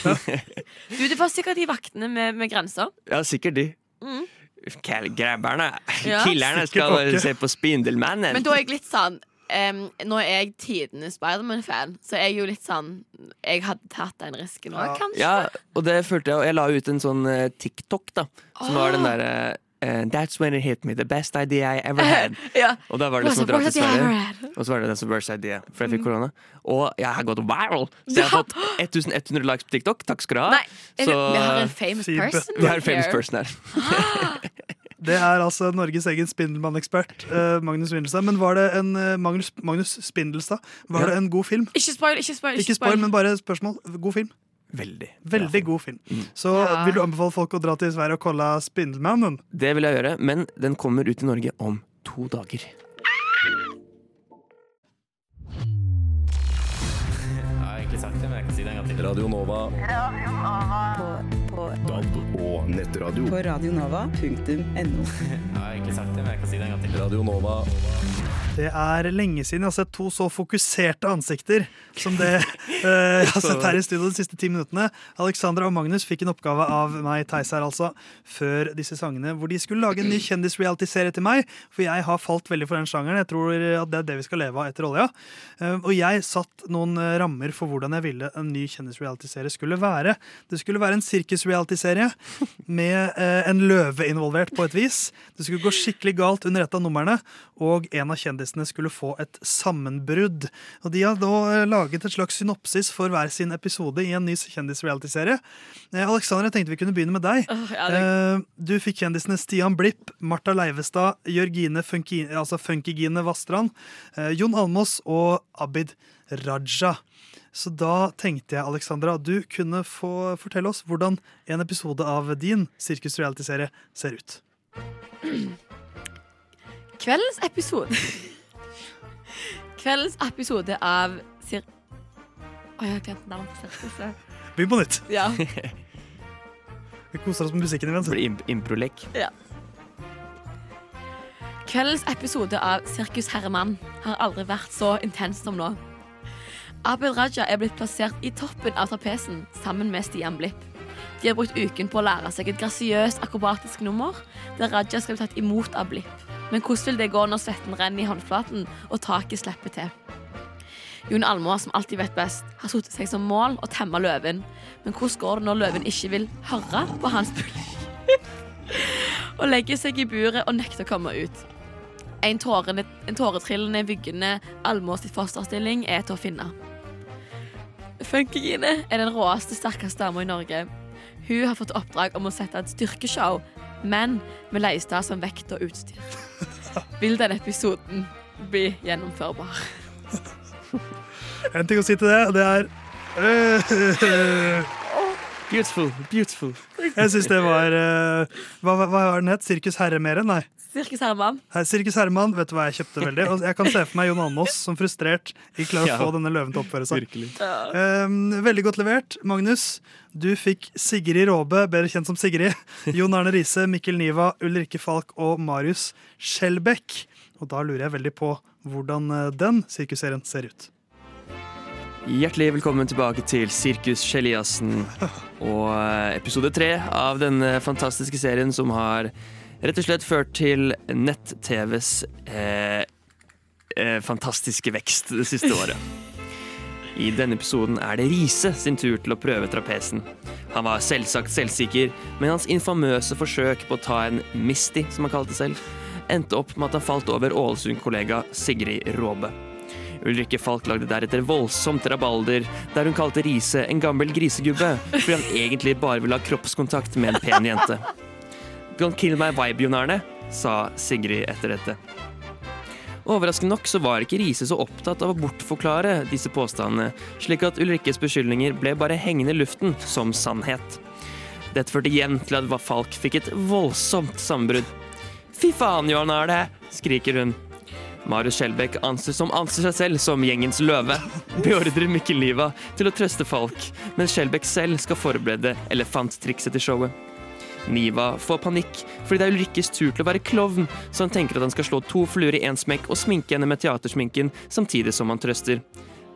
Du, det var sikkert de vaktene med, med grenser. Ja, sikkert de. Mm. Grabberne. Ja. Killerne skal bare se på Spindelmannen. Men da er jeg litt sånn um, Nå er jeg tidenes Spiderman-fan, så jeg er jo litt sånn Jeg hadde tatt den risken òg, kanskje. Ja, og det følte jeg, og jeg la ut en sånn uh, TikTok, da. Som var den derre derre eh, That's when it hit me. The best idea I ever had. Ja. Og da var det Worst- som å dra til worst idea I ever Sverige. Og så var det den som worst idea, for jeg fikk Mm. korona. Og jeg har gått viral! Så jeg har fått 1100 likes på TikTok. Takk skal du ha. Nei, Så- vi har en famous person Vi har en famous person her. Det er altså Norges egen Spindelmann-ekspert, eh, Magnus Spindelstad. Men var det en uh, Magnus, Magnus Spindelstad, var Ja. det en god film? Ikke spoil, ikke spoil. Ikke spoil, men bare spørsmål. God film. Veldig. Veldig god film. Så Ja. vil du anbefale folk å dra til Sverige og kolla Spindelmannen? Det vil jeg gjøre, men den kommer ut i Norge om to dager. Radio Nova. Radio Nova. På, på, Nova. DAB og nettradio. På radionova.no. Jeg har egentlig sagt det, men jeg kan si det en gang til. Radio Nova. Det er lenge siden jeg har sett to så fokuserte ansikter som det eh, jeg har sett her i studio de siste ti minuttene. Alexandra og Magnus fikk en oppgave av meg, Theis her altså, før disse sangene, hvor de skulle lage en ny kjendis-reality-serie til meg. For jeg har falt veldig for den sjangeren. Jeg tror at det er det vi skal leve av etter olja. Eh, og jeg satt noen eh, rammer for hvordan jeg ville en ny kjendis-reality-serie skulle være. Det skulle være en sirkus-reality-serie med eh, en løve involvert på et vis. Det skulle gå skikkelig galt under et av numrene, og en av kjendisene skulle få et sammenbrudd. Og De har da eh, laget et slags synopsis for hver sin episode i en ny kjendis-reality-serie. Eh, Alexander, jeg tenkte vi kunne begynne med deg. Oh, ja, det- Eh, Du fikk kjendisene Stian Blipp, Marta Leivestad, Jørgine Funky, altså Funkygine Vastrand, eh, Jon Almås og Abid Raja. Så da tenkte jeg, Alexandra, at du kunne få fortelle oss hvordan en episode av din sirkus-reality-serie ser ut. Kveldens episode Kveldens episode av Sir... Å, jeg har glemt navnet på sirkuset. Begynn på nytt. Ja. Vi koser oss med musikken imens. Blir imp improlek. ja. Kveldens episode av Sirkus Herremann har aldri vært så intens som nå. Abid Raja er blitt plassert i toppen av trapesen sammen med Stian Blipp. De har brukt uken på å lære seg et grasiøst akrobatisk nummer der Raja skal bli tatt imot av Blipp. Men hvordan vil det gå når svetten renner i håndflaten og taket slipper til? Jon Almaas, som alltid vet best, har satt seg som mål å temme løven. Men hvordan går det når løven ikke vil høre på hans pulling? og legger seg i buret og nekter å komme ut. En, tårene, en tåretrillende, vyggende Almås fosterstilling er til å finne. Funkygine er den råeste, sterkeste dama i Norge. Hun har fått oppdrag om å sette et styrkeshow, men med Leistad som vekt og utstyr. Vil den episoden bli gjennomførbar? En ting å si til det, det er Beautiful, beautiful. Jeg syns det var uh, Hva, hva hva var den het? Sirkus Herremere? Nei. Sirkus Herman. Her, Sirkus Herman, vet du hva jeg kjøpte veldig? Og jeg kan se for meg Jon Almaas som frustrert ikke klarer å Ja, få denne løven til å oppføre seg. Ja. Um, veldig godt levert. Magnus, du fikk Sigrid Råbe, bedre kjent som Sigrid. Jon Arne Riise, Mikkel Niva, Ulrikke Falk og Marius Skjelbekk. Og da lurer jeg veldig på hvordan eh, den sirkusserien ser ut. Hjertelig velkommen tilbake til Sirkus Kjeliassen og eh, episode tre av denne fantastiske serien som har rett og slett ført til nett-TVs eh, eh, fantastiske vekst det siste året. I denne episoden er det Riise sin tur til å prøve trapesen. Han var selvsagt selvsikker, men hans infamøse forsøk på å ta en Misty, som han kalte selv, endte opp med at han falt over Ålesund-kollega Sigrid Råbe. Ulrikke Falk lagde deretter voldsomt rabalder, der hun kalte Riise en gammel grisegubbe, fordi han egentlig bare ville ha kroppskontakt med en pen jente. Don't kill my vibe, Jon Arne, sa Sigrid etter dette. Overraskende nok så var ikke Riise så opptatt av å bortforklare disse påstandene, slik at Ulrikkes beskyldninger ble bare hengende i luften som sannhet. Dette førte igjen til at Falk fikk et voldsomt sammenbrudd. Fy faen, Johan Arne! skriker hun. Marius Skjelbæk anser anser seg selv som gjengens løve, beordrer Mikkel Liva til å trøste Falk, mens Skjelbæk selv skal forberede elefanttrikset til showet. Niva får panikk fordi det er Ulrikkes tur til å være klovn, så han tenker at han skal slå to fluer i én smekk og sminke henne med teatersminken samtidig som han trøster.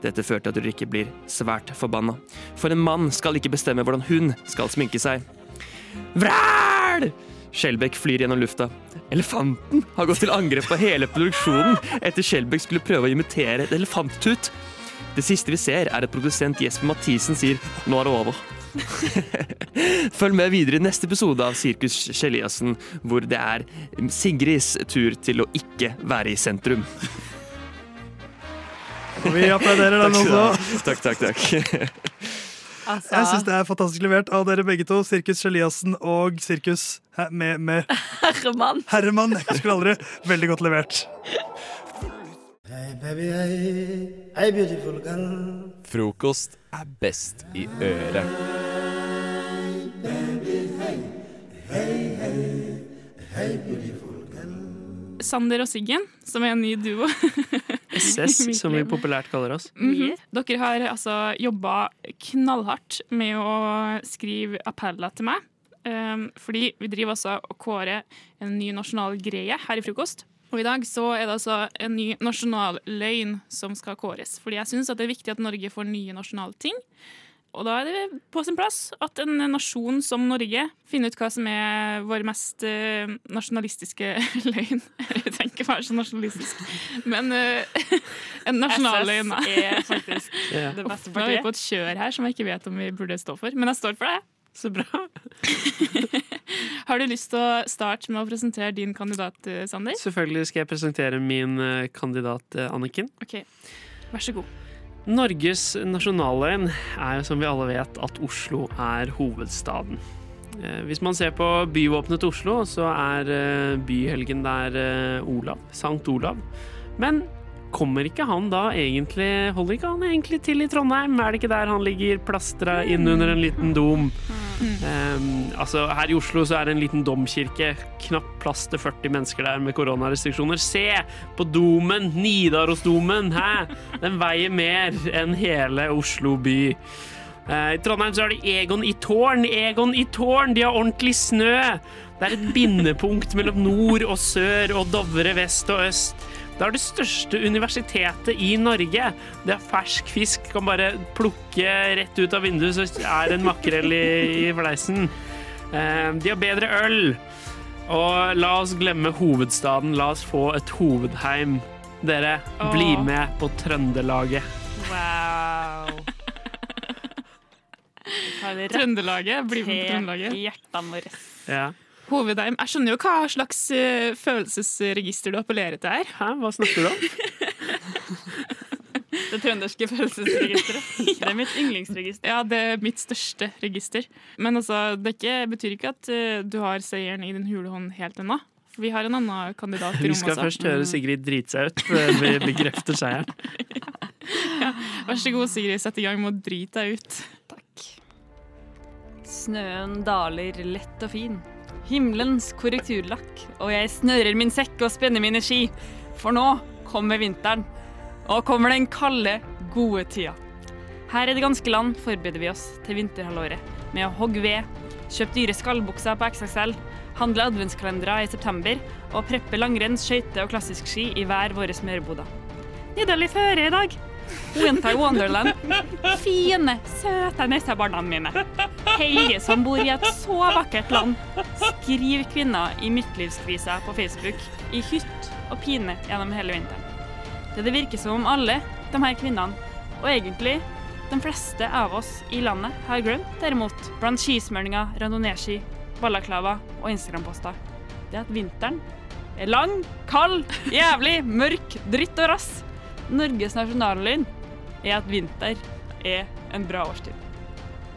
Dette fører til at Ulrikke blir svært forbanna. For en mann skal ikke bestemme hvordan hun skal sminke seg. Vræl! Skjelbæk flyr gjennom lufta. Elefanten har gått til angrep på hele produksjonen etter Skjelbæk skulle prøve å imitere et elefanttut. Det siste vi ser, er at produsent Jesper Mathisen sier 'nå er det over'. Følg med videre i neste episode av Sirkus Kjeliassen, hvor det er Sigrids tur til å ikke være i sentrum. Og vi applauderer den også. Takk, takk, takk. Altså, Jeg syns det er fantastisk levert av dere begge to. Sirkus Sjeliassen og Sirkus med, med Herman. Herman. Jeg husker aldri. Veldig godt levert. Hey baby, hey, hey beautiful girl. Frokost er best i øret. Sander og Siggen, som er en ny duo. SS, som vi populært kaller oss. Mhm. Dere har altså jobba knallhardt med å skrive appeller til meg. Um, fordi vi driver altså og kårer en ny nasjonal greie her i frokost. Og i dag så er det altså en ny nasjonal løgn som skal kåres. Fordi jeg syns det er viktig at Norge får nye nasjonale ting. Og da er det på sin plass at en nasjon som Norge finner ut hva som er vår mest eh, nasjonalistiske løgn. Jeg tenker ikke være så nasjonalistisk, men uh, en nasjonal løgn. SS er faktisk det beste Nå er vi partiet. på et kjør her som jeg ikke vet om vi burde stå for, men jeg står for det. Så bra. Har du lyst til å starte med å presentere din kandidat, eh, Sander? Selvfølgelig skal jeg presentere min eh, kandidat eh, Anniken. Ok, vær så god. Norges nasjonalløgn er som vi alle vet at Oslo er hovedstaden. Eh, Hvis man ser på byvåpenet til Oslo, så er byhelgen der Olav. Sankt Olav. Men kommer ikke han da egentlig Holder ikke han egentlig til i Trondheim? Er det ikke der han ligger plastra inn under en liten dom? Um, altså Her i Oslo så er det en liten domkirke. Knapt plass til 40 mennesker der med koronarestriksjoner. Se på domen! Nidarosdomen! Hæ? Den veier mer enn hele Oslo by. Uh, I Trondheim så har de Egon i tårn. Egon i tårn, de har ordentlig snø. Det er et bindepunkt mellom nord og sør og Dovre vest og øst. Det er det største universitetet i Norge. Det er fersk fisk. Kan bare plukke rett ut av vinduet, så er det en makrell i, i fleisen. Eh, De har bedre øl. Og la oss glemme hovedstaden. La oss få et hovedheim. Dere, bli med på Trøndelaget. Wow. Trøndelaget. Bli med på Trøndelaget. Hjertene våre. Ja. Hovedheim. Jeg skjønner jo hva slags eh, følelsesregister du appellerer til her. Hæ, hva snakker du om? Det trønderske følelsesregisteret. Det er mitt yndlingsregister. Ja, det er mitt største register. Men altså, det er ikke, betyr ikke at eh, du har seieren i din hule hånd helt ennå. Vi har en annen kandidat i rommet. Vi skal også. først høre Sigrid drite seg ut før vi bekrefter seieren. Vær så god, Sigrid. Sett i gang med å drite deg ut. Takk. Snøen daler lett og fin. Himmelens korrekturlakk, og jeg snører min sekk og spenner mine ski. For nå kommer vinteren, og kommer den kalde, gode tida. Her i det ganske land forbereder vi oss til vinterhalvåret med å hogge ved, kjøpe dyre skallbukser på XXL, handle adventskalendere i september og preppe langrenns, skøyte og klassisk ski i hver våre smørboder. Nydelig føre i dag. Winter Wonderland. Fine, søte nissebarna mine. Helge som bor i et så vakkert land. Skriv kvinner i midtlivskrisa på Facebook i hytt og pine gjennom hele vinteren. Det det virker som om alle de her kvinnene, og egentlig de fleste av oss i landet, har glemt, derimot, blant skismøringer, randonee-ski, balaklava og Instagram-poster, det er at vinteren er lang, kald, jævlig, mørk, dritt og rass. Norges nasjonallyd er at vinter er en bra årstid.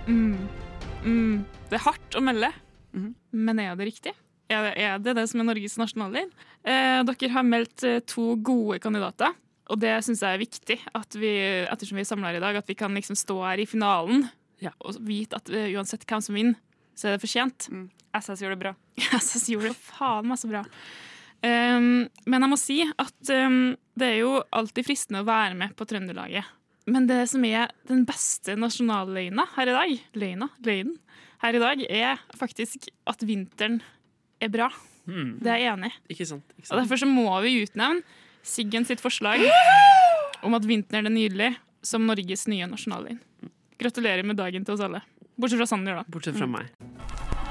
Mm. Mm. Det er hardt å melde, men er det riktig? Er det, er det det som er Norges nasjonallyd? Eh, dere har meldt eh, to gode kandidater, og det syns jeg er viktig. At vi, ettersom vi er samla her i dag, at vi kan liksom stå her i finalen og vite at eh, uansett hvem som vinner, så er det fortjent. SS gjorde det bra. SS gjorde det faen meg så bra. Um, men jeg må si at um, det er jo alltid fristende å være med på Trøndelaget. Men det som er den beste nasjonalløgna her i dag, løgna, løgnen, her i dag, er faktisk at vinteren er bra. Hmm. Det er jeg enig i. Ikke sant? Ikke Og derfor så må vi utnevne Siggen sitt forslag om at vinteren er nydelig som Norges nye nasjonalløgn. Gratulerer med dagen til oss alle. Bortsett fra Sander, da. Bortsett fra meg.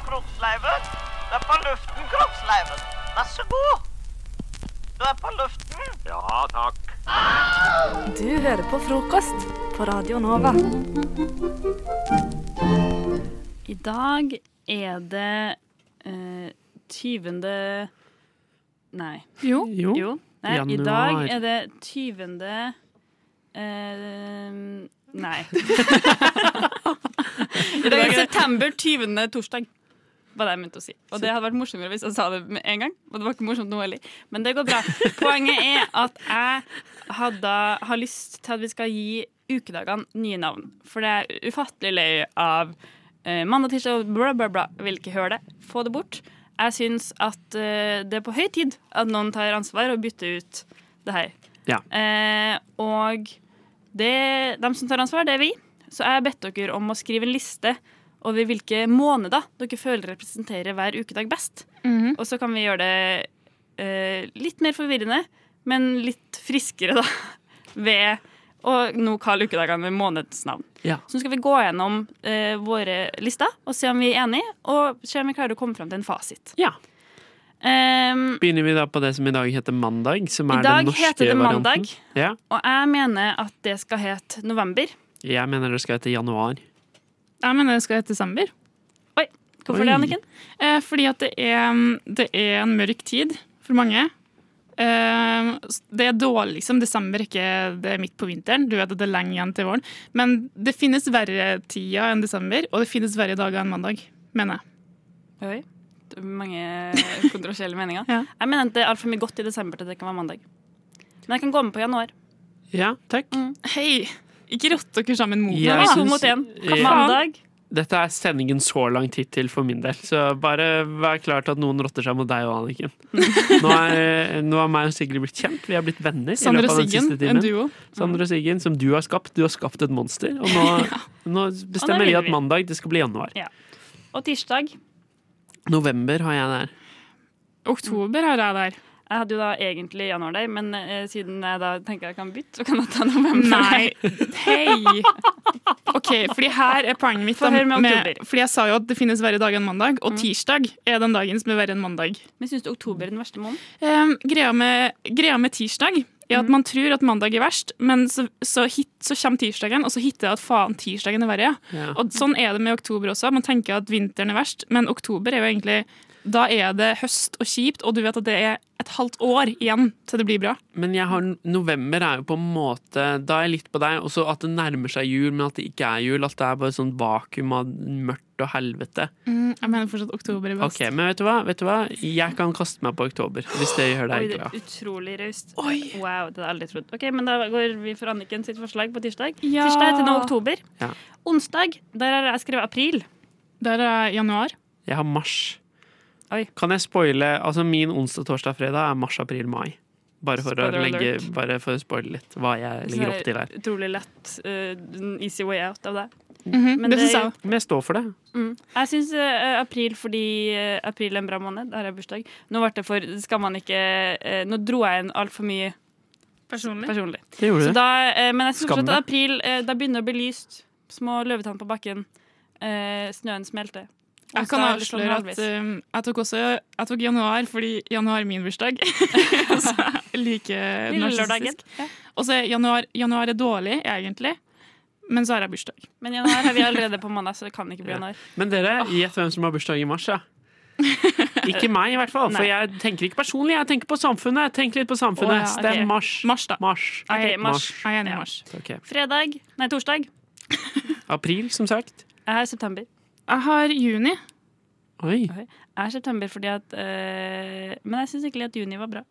Kroppsleiven. Det er på luften, kroppsleiven. Vær så god. Du er på luften. Ja, takk. Du hører på frokost på Radio Nova. I dag er det eh, 20. Nei. Jo. Jo. Nei, i dag er det 20. Eh, nei. I dag er september 20. torsdag. Var det jeg mente å si. Og det hadde vært morsommere hvis jeg sa det med en gang. Og det var ikke morsomt nå heller. Men det går bra. Poenget er at jeg hadde, har lyst til at vi skal gi ukedagene nye navn. For det er ufattelig lei av eh, mandag, tirsdag, bla, bla, bla. Vil ikke høre det. Få det bort. Jeg syns at eh, det er på høy tid at noen tar ansvar og bytter ut det her. Ja. Eh, og det, de som tar ansvar, det er vi. Så jeg har bedt dere om å skrive en liste over hvilke måneder dere føler representerer hver ukedag best. Mhm. Og så kan vi gjøre det eh, litt mer forvirrende, men litt friskere, da. Ved å nå kalle ukedagene med månedsnavn. Ja. Så nå skal vi gå gjennom eh, våre lister og se om vi er enige, og se om vi klarer å komme fram til en fasit. Ja. Um, Begynner vi da på det som i dag heter mandag? Som I er dag den norske heter det varianten? mandag. Ja. og jeg mener at det skal hete november. Jeg mener det skal hete januar. Jeg mener det skal hete desember. Oi, hvorfor Oi. det, Anniken? Eh, fordi at det er, det er en mørk tid for mange. Eh, det er dårlig, liksom. Desember er ikke det er midt på vinteren. Du vet at det er lenge igjen til våren. Men det finnes verre tider enn desember, og det finnes verre dager enn mandag, mener jeg. Oi. Det er mange kontroversielle meninger. Jeg mener at det er altfor mye godt i desember til det kan være mandag. Men jeg kan gå med på januar. Ja, takk. Mm. Hei! Ikke rott sammen mot er to mot én. Mandag. Dette er sendingen så langt hittil for min del, så bare vær klar til at noen rotter seg mot deg og Anniken. Nå er, nå er meg og Sigrid blitt kjent, vi har blitt venner. i Sander og Siggen, en duo. Sander og Siggen, som du har skapt. Du har skapt et monster, og nå, nå bestemmer og vi at mandag det skal bli januar. Ja. Og tirsdag. November har jeg der. Oktober har jeg der. Jeg hadde jo da egentlig januar der, men eh, siden jeg da tenker jeg kan bytte, så kan jeg ta november. Nei, hei! OK, fordi her er poenget mitt. Få høre med oktober. fordi jeg sa jo at det finnes verre dager enn mandag, og tirsdag er den dagen som er verre enn mandag. Men syns du oktober er den verste måneden? Um, greia, med, greia med tirsdag er at man tror at mandag er verst, men så, så, hit, så kommer tirsdagen, og så hitter det at faen, tirsdagen er verre. Ja. Og sånn er det med oktober også. Man tenker at vinteren er verst, men oktober er jo egentlig Da er det høst og kjipt, og du vet at det er et halvt år igjen til det blir bra. Men jeg har, november er jo på en måte Da er jeg litt på deg. Også at det nærmer seg jul, men at det ikke er jul. At det er bare sånn vakuum av mørkt og helvete. Mm, jeg mener fortsatt oktober er best. Ok, Men vet du hva? Vet du hva? Jeg kan kaste meg på oktober, hvis det gjør deg det glad. utrolig raust. Wow, det hadde jeg aldri trodd. Ok, men Da går vi for Anniken sitt forslag på tirsdag. Ja. Tirsdag til nå oktober. Ja. Onsdag, der har jeg skrevet april. Der er januar. Jeg har mars. Oi. Kan jeg spoile Altså, min onsdag, torsdag, fredag er mars, april, mai. Bare for å legge alert. Bare for å spoile litt hva jeg legger opp til her. Utrolig lett, Uh, easy way out av det. Mhm, det synes jeg Men jeg står for det. Mm. Jeg syns april fordi uh, april er en bra måned. Der har jeg bursdag. Nå ble det for Skal man ikke uh, Nå dro jeg inn altfor mye Personlig. Det gjorde du. eh, men jeg synes Skam fortsatt at april eh, Da begynner det å bli lyst. Små løvetann på bakken. Eh, snøen smelter. Jeg kan er litt sånn avsløre at um, jeg tok også jeg tok januar fordi januar er min bursdag. så jeg liker Lille narsissistisk. Og så er januar, januar er dårlig, egentlig, men så har jeg bursdag. Men januar har vi allerede på mandag, så det kan ikke bli januar. Men dere, gjett hvem som har bursdag i mars, ja. Ikke meg, i hvert fall. For Nei. jeg tenker ikke personlig, jeg tenker på samfunnet. Tenk litt på samfunnet. Oh, ja, okay. Stem mars. Mars, da. Mars. Ok, mars. Jeg er enig i mars. Okay. Fredag Nei, torsdag. April, som sagt. Jeg er september. Jeg har juni. Oi. Jeg har september fordi at eh, Men jeg syns egentlig at juni var bra.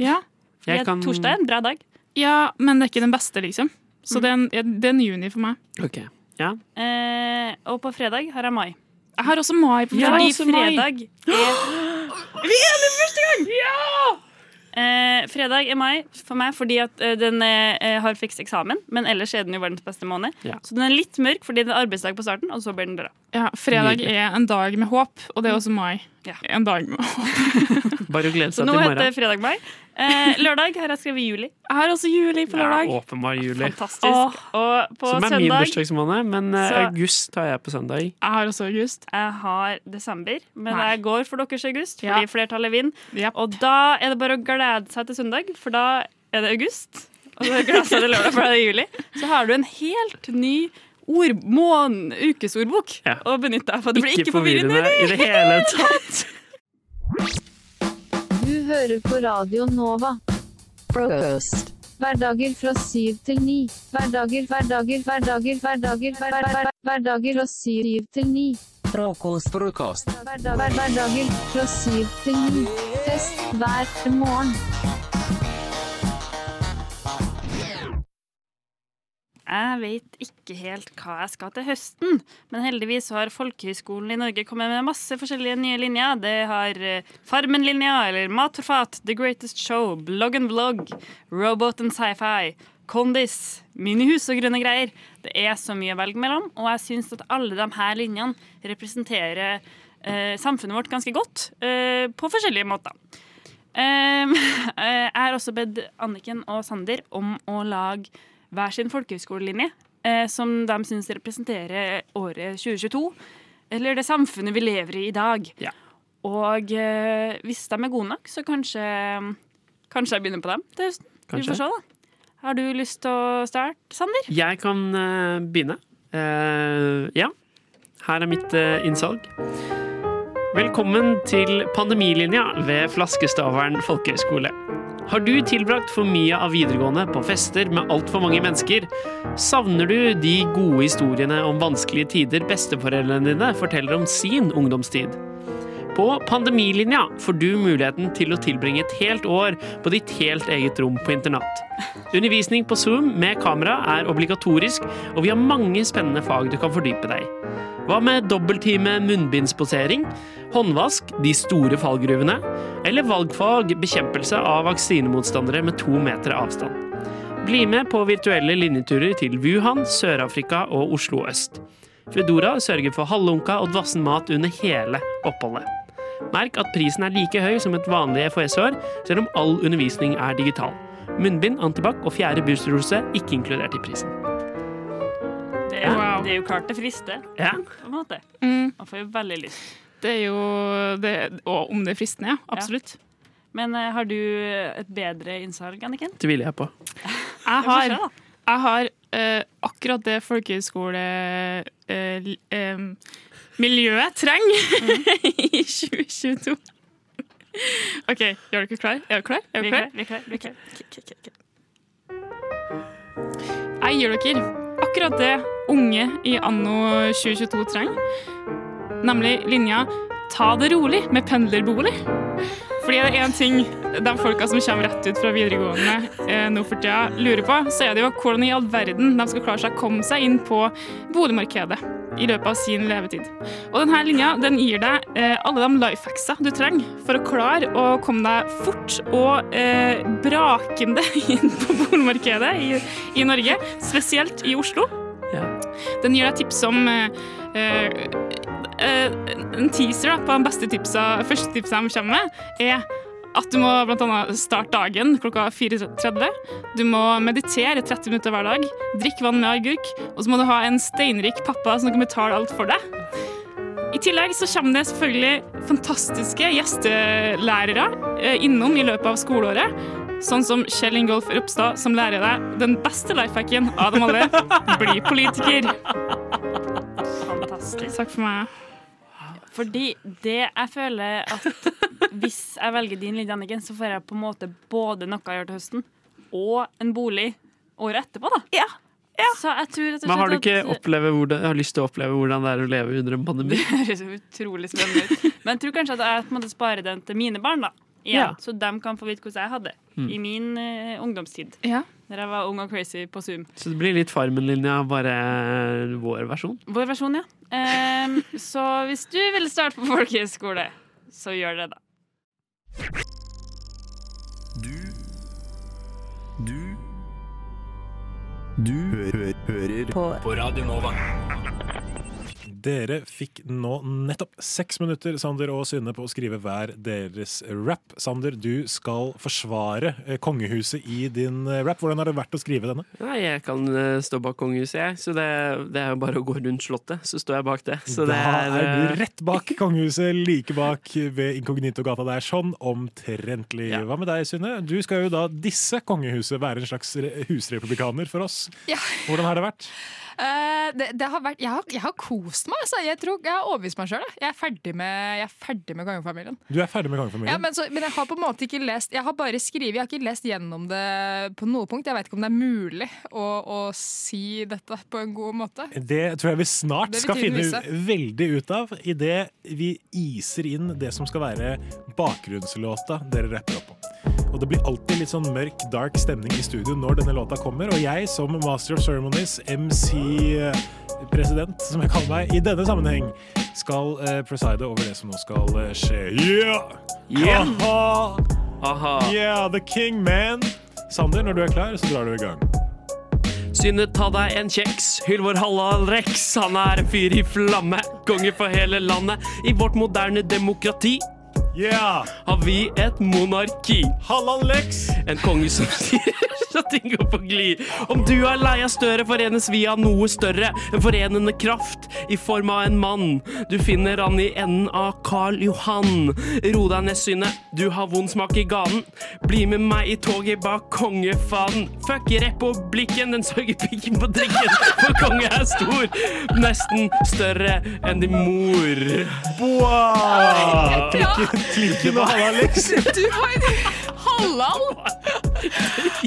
Ja. Fordi at Torsdag er en bra dag. ja, men det er ikke den beste, liksom. Så Mm. det, er en, ja, det er en juni for meg. Ok. Ja. Eh, og på fredag har jeg mai. Jeg har også mai på fredag. også mai. fredag er Vi er det første gang! Ja! Eh, fredag er mai for meg fordi at eh, den eh, har fiks eksamen, men ellers er den jo verdens beste måned. Ja. Så den er litt mørk fordi det er arbeidsdag på starten, og så blir den bra. Ja, fredag er en dag med håp, og det er også mai. En dag med håp. Bare å glede Så seg nå til i heter morgen. fredag mai. Eh, lørdag har jeg skrevet juli. Jeg har også juli på lørdag. Ja, åpenbar juli. Fantastisk. Og på Som er min bursdagsmåned, men eh, så- august har jeg på søndag. Jeg har også august. Jeg har desember, men Nei. jeg går for deres august, Ja. fordi flertallet vinner. Og da er det bare å glede seg til søndag, for da er det august. Og så glede seg til lørdag, for da er det juli. Så har du en helt ny ord, mån, ukesordbok Ja. å benytte deg av. Det blir Ikke ikke forvirrende. forvirrende i det hele tatt. Du hører på Radio Nova. Frokost. Hverdager fra syv til ni. Hverdager, hverdager, hverdager, hverdager, hver, hver, hver, hverdager fra syv til ni. Frokost. Frokost. Hverdager fra syv til ni. Fest hver morgen. Jeg vet ikke helt hva jeg skal til høsten, men heldigvis har Folkehøgskolen i Norge kommet med masse forskjellige nye linjer. Det har eh, Farmen-linja, eller Mat for fat, The Greatest Show, Blogg and Vlogg, Robot and Sci-Fi, Kondis, Minihus og grønne greier. Det er så mye å velge mellom, og jeg syns at alle de her linjene representerer eh, samfunnet vårt ganske godt, eh, på forskjellige måter. Eh, jeg har også bedt Anniken og Sander om å lage hver sin folkehøyskolelinje, eh, som de syns representerer året 2022, eller det samfunnet vi lever i i dag. Og eh, hvis de er gode nok, så kanskje, kanskje jeg begynner på dem til høsten. Vi får se, da. Har du lyst til å starte, Sander? Jeg kan uh, begynne. Uh, ja. Her er mitt uh, innsalg. Velkommen til pandemilinja ved Flaskestavern folkehøgskole. Har du tilbrakt for mye av videregående på fester med altfor mange mennesker? Savner du de gode historiene om vanskelige tider besteforeldrene dine forteller om sin ungdomstid? På Pandemilinja får du muligheten til å tilbringe et helt år på ditt helt eget rom på internat. Undervisning på Zoom med kamera er obligatorisk, og vi har mange spennende fag du kan fordype deg i. Hva med dobbelttime munnbindsposering, håndvask, de store fallgruvene, eller valgfag bekjempelse av vaksinemotstandere med to meter avstand? Bli med på virtuelle linjeturer til Wuhan, Sør-Afrika og Oslo øst. Foodora sørger for halvlunka og dvassen mat under hele oppholdet. Merk at prisen er like høy som et vanlig FHS-år, selv om all undervisning er digital. Munnbind, antibac og fjerde boosterdose ikke inkludert i prisen. Det er, det er jo klart det frister, Ja. på en måte. Mm. Man får jo veldig lyst. Det er jo det, Og om det er fristende, ja. Absolutt. Men uh, har du et bedre innsalg, Anniken? Tviler jeg på. Jeg har, jeg har uh, akkurat det folkehøyskole... uh, l- eh, miljøet trenger i 2022. OK, gjør dere klar? Er dere klar? Er Vi er klar, vi er klar, vi er klar. Jeg gir dere akkurat det unge i anno 2022 trenger. Nemlig linja 'ta det rolig' med pendlerbolig. Fordi det er en ting de folka som kommer rett ut fra videregående eh, nå for tida lurer på, så er det jo hvordan i all verden de skal klare seg å komme seg inn på boligmarkedet i løpet av sin levetid. Og denne linja den gir deg eh, alle de life hacksa du trenger for å klare å komme deg fort og eh, brakende inn på boligmarkedet i, i Norge, spesielt i Oslo. Den gir deg tips om eh, eh, eh, En teaser da, på de beste tipsa, første tipsa de kommer med, er at du må blant annet starte dagen klokka 4.30. Du må meditere 30 minutter hver dag. Drikke vann med agurk. Og så må du ha en steinrik pappa som kan betale alt for deg. I tillegg så kommer det selvfølgelig fantastiske gjestelærere eh, innom i løpet av skoleåret. Sånn som Kjell Ingolf Ropstad, som lærer deg den beste lifehacken av dem alle. Bli politiker. Fantastisk. Takk for meg. Fordi det jeg føler at hvis jeg velger din linje, Anniken, så får jeg på en måte både noe å gjøre til høsten, og en bolig året etterpå, da. Ja. Så jeg tror rett og Men har du ikke at hvordan, har lyst til å oppleve hvordan det er å leve under en pandemi? Det høres utrolig spennende ut. Men jeg tror kanskje at jeg på en måte sparer den til mine barn, da. Igjen, Ja. Så de kan få vite hvordan jeg hadde Mm. i min uh, ungdomstid. Ja. Da jeg var ung og crazy på Zoom. Så det blir litt Farmen-linja, bare vår versjon. Vår versjon, ja. Um, så hvis du vil starte på folkehøyskole, så gjør det, da. Du Du Du hø hører på. på Radio Nova. Dere fikk nå nettopp seks minutter, Sander og Synne, på å skrive hver deres rap. Sander, du skal forsvare eh, kongehuset i din eh, rap. Hvordan har det vært å skrive denne? Nei, jeg kan eh, stå bak kongehuset, jeg. Så det, det er jo bare å gå rundt slottet, så står jeg bak det. Så det da er eh, du rett bak kongehuset, like bak ved Inkognito-gata der. Sånn omtrentlig. Hva med deg, Synne? Du skal jo da disse kongehuset være en slags husrepublikaner for oss. Ja. Hvordan har det vært? Uh, det, det har vært, jeg, har, jeg har kost meg. Altså. Jeg, tror, jeg har overbevist meg sjøl. Jeg er ferdig med, jeg er ferdig med kongefamilien. Du er ferdig med kongefamilien? Ja, men, så, men jeg har på en måte ikke lest Jeg har bare skrevet, jeg har ikke lest gjennom det på noe punkt. Jeg vet ikke om det er mulig å, å si dette på en god måte. Det tror jeg vi snart skal finne vise. veldig ut av idet vi iser inn det som skal være bakgrunnslåta dere rapper opp på. Og det blir alltid litt sånn mørk, dark stemning i studio når denne låta kommer. Og jeg som Master of Ceremonies, MC-president, som jeg kaller meg, i denne sammenheng skal uh, preside over det som nå skal uh, skje. Yeah! Yeah! Aha! Yeah, the king, man! Sander, når du er klar, så drar du i gang. Synne, ta deg en kjeks. Hyll vår Hallal Rex. Han er en fyr i flamme. Konge for hele landet. I vårt moderne demokrati har vi et monarki. Hallal Lex. En konge som sier så ting går på glid. Om du er lei av støre, forenes vi av noe større. En forenende kraft i form av en mann. Du finner han i enden av Karl Johan. Ro deg ned, Synne. Du har vond smak i ganen. Bli med meg i toget bak kongefanen. Fuck republikken, den sørger pikken på drikken. For konge er stor. Nesten større enn din mor. Wow! Klikken, klikken og halal, Lex. Du har Hallal!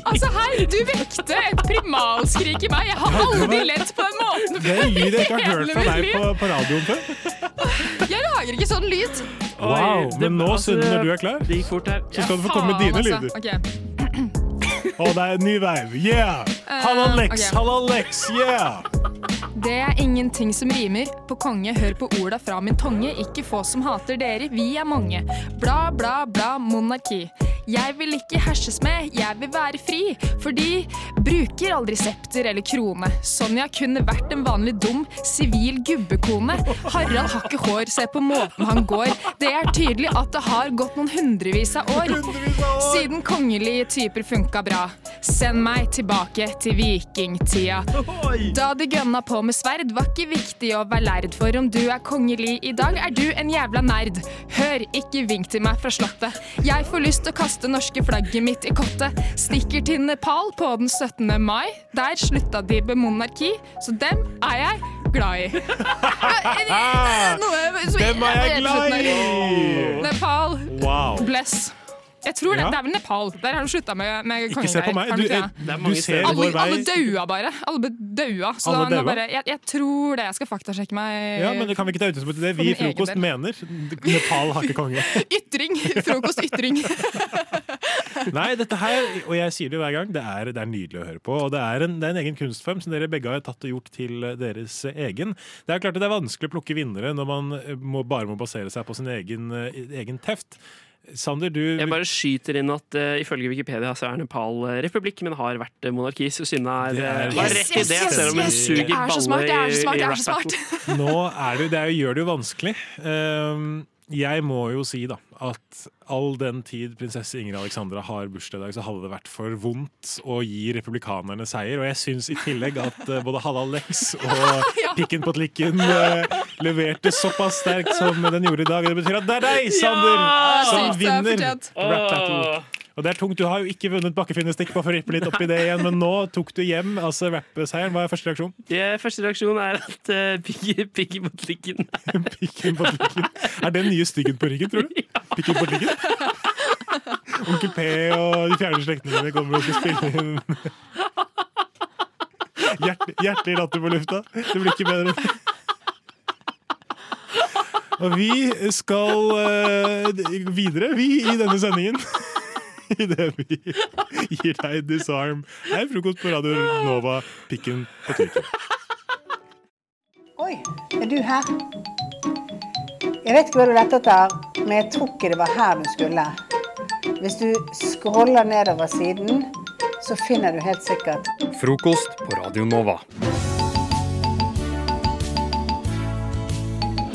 Altså her, Du vekte et primalskrik i meg. Jeg har aldri lett på den måten Det er en lyd jeg ikke har hørt fra deg på, på radioen før. Jeg lager ikke sånn lyd. Wow, Men nå, altså, når du er klar, fort her. så skal du få komme med dine Faen, lyder. Og det er ny veiv. Yeah! Halla, Lex, Okay. Halla, Lex, yeah! Det er ingenting som rimer på konge. Hør på orda fra min tonge. Ikke få som hater dere, vi er mange. Bla, bla, bla, monarki. Jeg vil ikke herses med, jeg vil være fri. For de bruker aldri septer eller krone. Sonja kunne vært en vanlig dum sivil gubbekone. Harald har ikke hår, se på måten han går. Det er tydelig at det har gått noen hundrevis av år. Siden kongelige typer funka bra. Send meg tilbake til vikingtida. Da de gønna på med sverd, var ikke viktig å være lærd. For om du er kongelig i dag, er du en jævla nerd. Hør, ikke vink til meg fra slottet. Jeg får lyst til å kaste norske flagget mitt i kottet. Stikker til Nepal på den 17. mai. Der slutta de med monarki, så dem er jeg glad i. Noe som- Dem er jeg glad i! Nepal. Wow. Bless. Jeg tror det, Ja. det er vel Nepal. Der har de slutta med, med Ikke se på meg. Du, eh, mange du ser alle, vår vei. alle daua bare. Alle ble daua. Så Alle da, daua? bare, jeg, jeg tror det. Jeg skal faktasjekke meg. Ja, men det kan vi ikke ta utgangspunkt i det. Vi i Frokost mener Nepal har ikke konge. Ytring! Frokost ytring. Nei, dette her, og jeg sier det hver gang, det er, det er nydelig å høre på. Og det er, en, det er en egen kunstform som dere begge har tatt og gjort til deres egen. Det er klart at det er vanskelig å plukke vinnere når man eh, må, bare må basere seg på sin egen, eh, egen teft. Sander, du Jeg bare skyter inn at uh, ifølge Wikipedia så er Nepal eh, republikk, men har vært uh, monarki. Så Synne er, Det er- eh, Yes, rett i det, yes, selv om hun yes. suger er baller er i- i er rap så smart. battle. Nå er det, det er, gjør det jo vanskelig. Um, jeg må jo si da at all den tid prinsesse Ingrid Alexandra har bursdag i dag, så hadde det vært for vondt å gi republikanerne seier. Og jeg syns i tillegg at uh, både Halal Lex og Pikken på Tlikken uh, leverte såpass sterkt som den gjorde i dag. Det betyr at det er deg, Sander, Ja, som er vinner. Rap Battle. Og det er tungt. Du har jo ikke vunnet bakkefinnestikk, bare for å rippe litt opp i det igjen, men nå tok du hjem altså rappeseieren. Hva er første reaksjon? Ja, første reaksjon er at uh, Piggy, piggy mot trikken Pikken på trikken. Er det den nye styggen på ryggen, tror du? Ja. Pikken mot trikken? Onkel P og de fjerne slektningene kommer og skal spille inn Hjert, Hjertelig latter på lufta. Det blir ikke bedre. Og vi skal uh, videre, vi, i denne sendingen. Idet vi gir deg Disarm. Her er frokost på Radio Nova, pikken på trykken. Oi, er du her? Jeg vet ikke hva du lette etter, men jeg tror ikke det var her du skulle. Hvis du scroller nedover siden, så finner du helt sikkert Frokost på Radio Nova.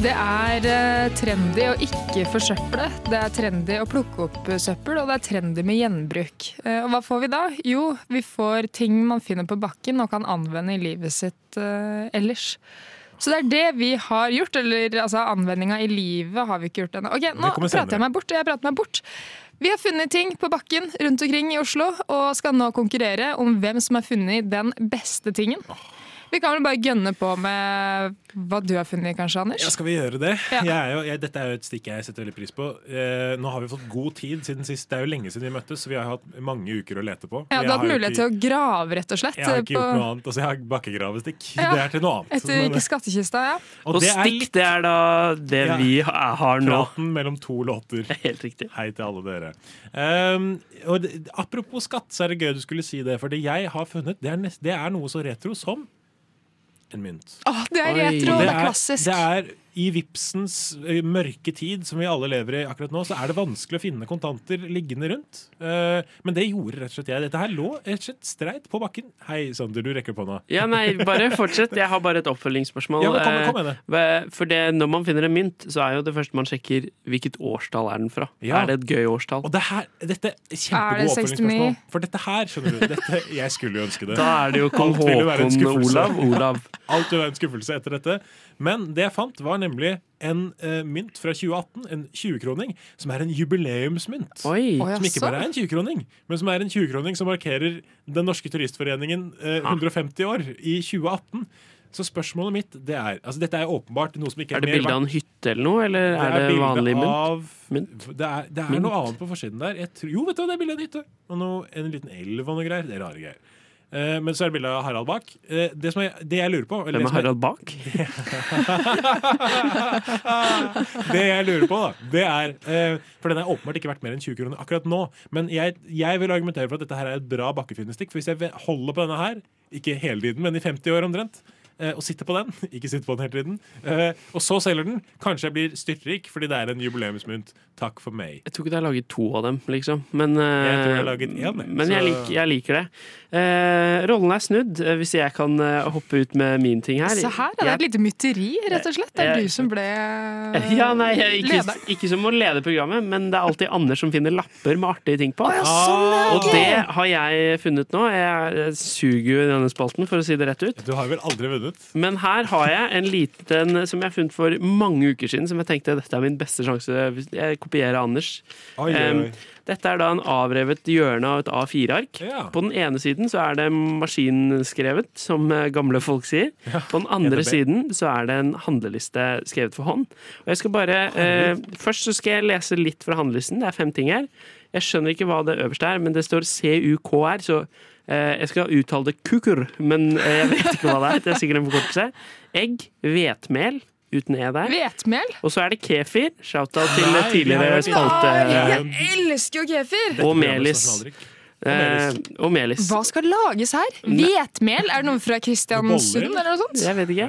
Det er eh, trendy å ikke forsøple. Det er trendy å plukke opp eh, søppel, og det er trendy med gjenbruk. Eh, og hva får vi da? Jo, vi får ting man finner på bakken og kan anvende i livet sitt ellers. Så det er det vi har gjort. Eller altså, anvendinga i livet har vi ikke gjort ennå. Ok, nå prater jeg meg bort. Jeg prater meg bort. Vi har funnet ting på bakken rundt omkring i Oslo, og skal nå konkurrere om hvem som har funnet den beste tingen. Vi kan vel bare gønne på med hva du har funnet, kanskje, Anders? Ja, skal vi gjøre det? Ja. Jeg er jo, jeg, dette er jo et stikk jeg setter veldig pris på. Eh, nå har vi fått god tid siden sist. Det er jo lenge siden vi møttes, så vi har hatt mange uker å lete på. Ja, du har hatt mulighet ikke- til å grave, rett og slett. Jeg har ikke gjort noe annet. Altså, jeg har bakkegravestikk. Ja, Det er til noe annet. Etter ikke skattkista, ja. Og, stikk, det er da det Ja. vi har nå. Praten mellom to låter. Helt riktig. Hei til alle dere. Um, og det, apropos skatt, så er det gøy du skulle si det. For det jeg har funnet, det er, nest, det er noe så retro som en mynt. Åh, det er retro, Og det er klassisk. Det er I vipsens eh, mørke tid, som vi alle lever i akkurat nå, så er det vanskelig å finne kontanter liggende rundt. Eh, men det gjorde rett og slett jeg. Dette her lå rett og slett streit på bakken. Hei, Sander, du rekker på nå. Ja, nei, bare fortsett. Jeg har bare et oppfølgingsspørsmål. Ja, men kom- kom med det. For det, når man finner en mynt, så er jo det første man sjekker hvilket årstall er den fra. Ja. Er det et gøy årstall? Og det her, dette er Er det kjempegode oppfølgingsspørsmål. For dette her, skjønner du dette, Jeg skulle jo ønske det. Da er det jo kong Håkon. Olav, Olav. Alt vil være en skuffelse etter dette. Men det jeg fant, var nemlig en eh, mynt fra 2018, en 20-kroning, som er en jubileumsmynt. Oi. Som ikke bare er en 20-kroning, men som er en 20-kroning som markerer Den norske turistforeningen eh, 150 år i 2018. Så spørsmålet mitt det er altså Dette er åpenbart noe som ikke er, Er det mer bilde av en hytte eller noe, eller er det, vanlig mynt? Av, Det er, det er Mynt. noe annet på forsiden der. Jeg tror, jo, vet du hva, det er bilde av en hytte. Og noe, en liten elv og noe greier. Det er rare greier. Eh, men så er det bilde av Harald bak. Eh, det, som jeg, det jeg lurer på eller Hvem det er Harald bak? det jeg lurer på, da, det er eh, For den er åpenbart ikke verdt mer enn 20 kroner akkurat nå. Men jeg, jeg vil argumentere for at dette her er et bra bakkefinnestikk. For hvis jeg holder på denne her, ikke hele tiden, men i 50 år omtrent, og sitter på den. Ikke sitter på den hele tiden. Eh, og så selger den. Kanskje jeg blir styrtrik fordi det er en jubileumsmynt. Takk for meg. Jeg tror ikke det er laget to av dem, liksom. Men, eh, Jeg tror jeg, er laget én, men men jeg, Så- liker, jeg liker det. Eh, rollen er snudd, eh, hvis jeg kan eh, hoppe ut med min ting her. Så her er det er et lite mytteri, rett og slett. Det er Jeg- du som ble Ja, nei, jeg- ikke, ikke som å lede programmet, men det er alltid Anders som finner lapper med artige ting på. Oh, ja, sånn og det. har jeg funnet nå. Jeg suger jo i denne spalten, for å si det rett ut. Du har vel aldri vunnet? Men her har jeg en liten som jeg har funnet for mange uker siden, som jeg tenkte dette er min beste sjanse. Jeg kopierer Anders. Oi, oi. Dette er da en avrevet hjørne av et A4-ark. På den ene siden så er det maskinskrevet, som eh, gamle folk sier. På den andre siden så er det en handleliste skrevet for hånd. Og jeg skal bare, eh, først så skal jeg lese litt fra handlelisten. Det er fem ting her. Jeg skjønner ikke hva det øverste er, men det står CUKR, så jeg skal uttale det kukur, men eh, jeg vet ikke hva det er. Det er sikkert en forkortelse. Egg, hvetmel, uten E der. Hvetmel? Og så er det kefir. Shout-out til Nei, tidligere spalte. Ja, jeg elsker jo kefir! Og melis. Eh, og melis. Hva skal lages her? Hvetmel? Er det noen fra Kristiansund eller noe sånt? Jeg vet ikke.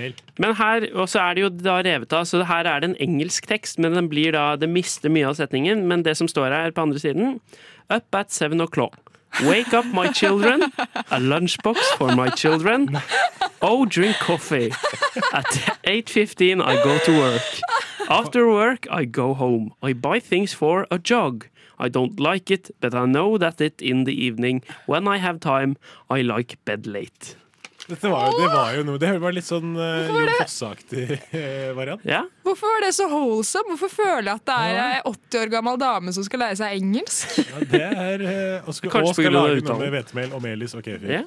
Eh, Men her, og så er det jo da revet av, så her er det en engelsk tekst, men den blir da, det mister mye av setningen. Men det som står her på andre siden Up at seven o'clock. Wake up my children. A lunchbox for my children. Oh, drink coffee. At 8.15 I go to work. After work I go home. I buy things for a jog. I don't like it, but I know that it in the evening, when I have time, I like bed late. Dette var, jo- det var jo noe Det var litt sånn uh, Jon? Fosse-aktig eh, variant. Ja. Hvorfor var det så wholesome? Hvorfor føler jeg at det er ei 80 år gammel dame som skal lære seg engelsk? Ja, det er uh, Og skal, og skal lage noe med hvetemel og melis og kefir. Ja.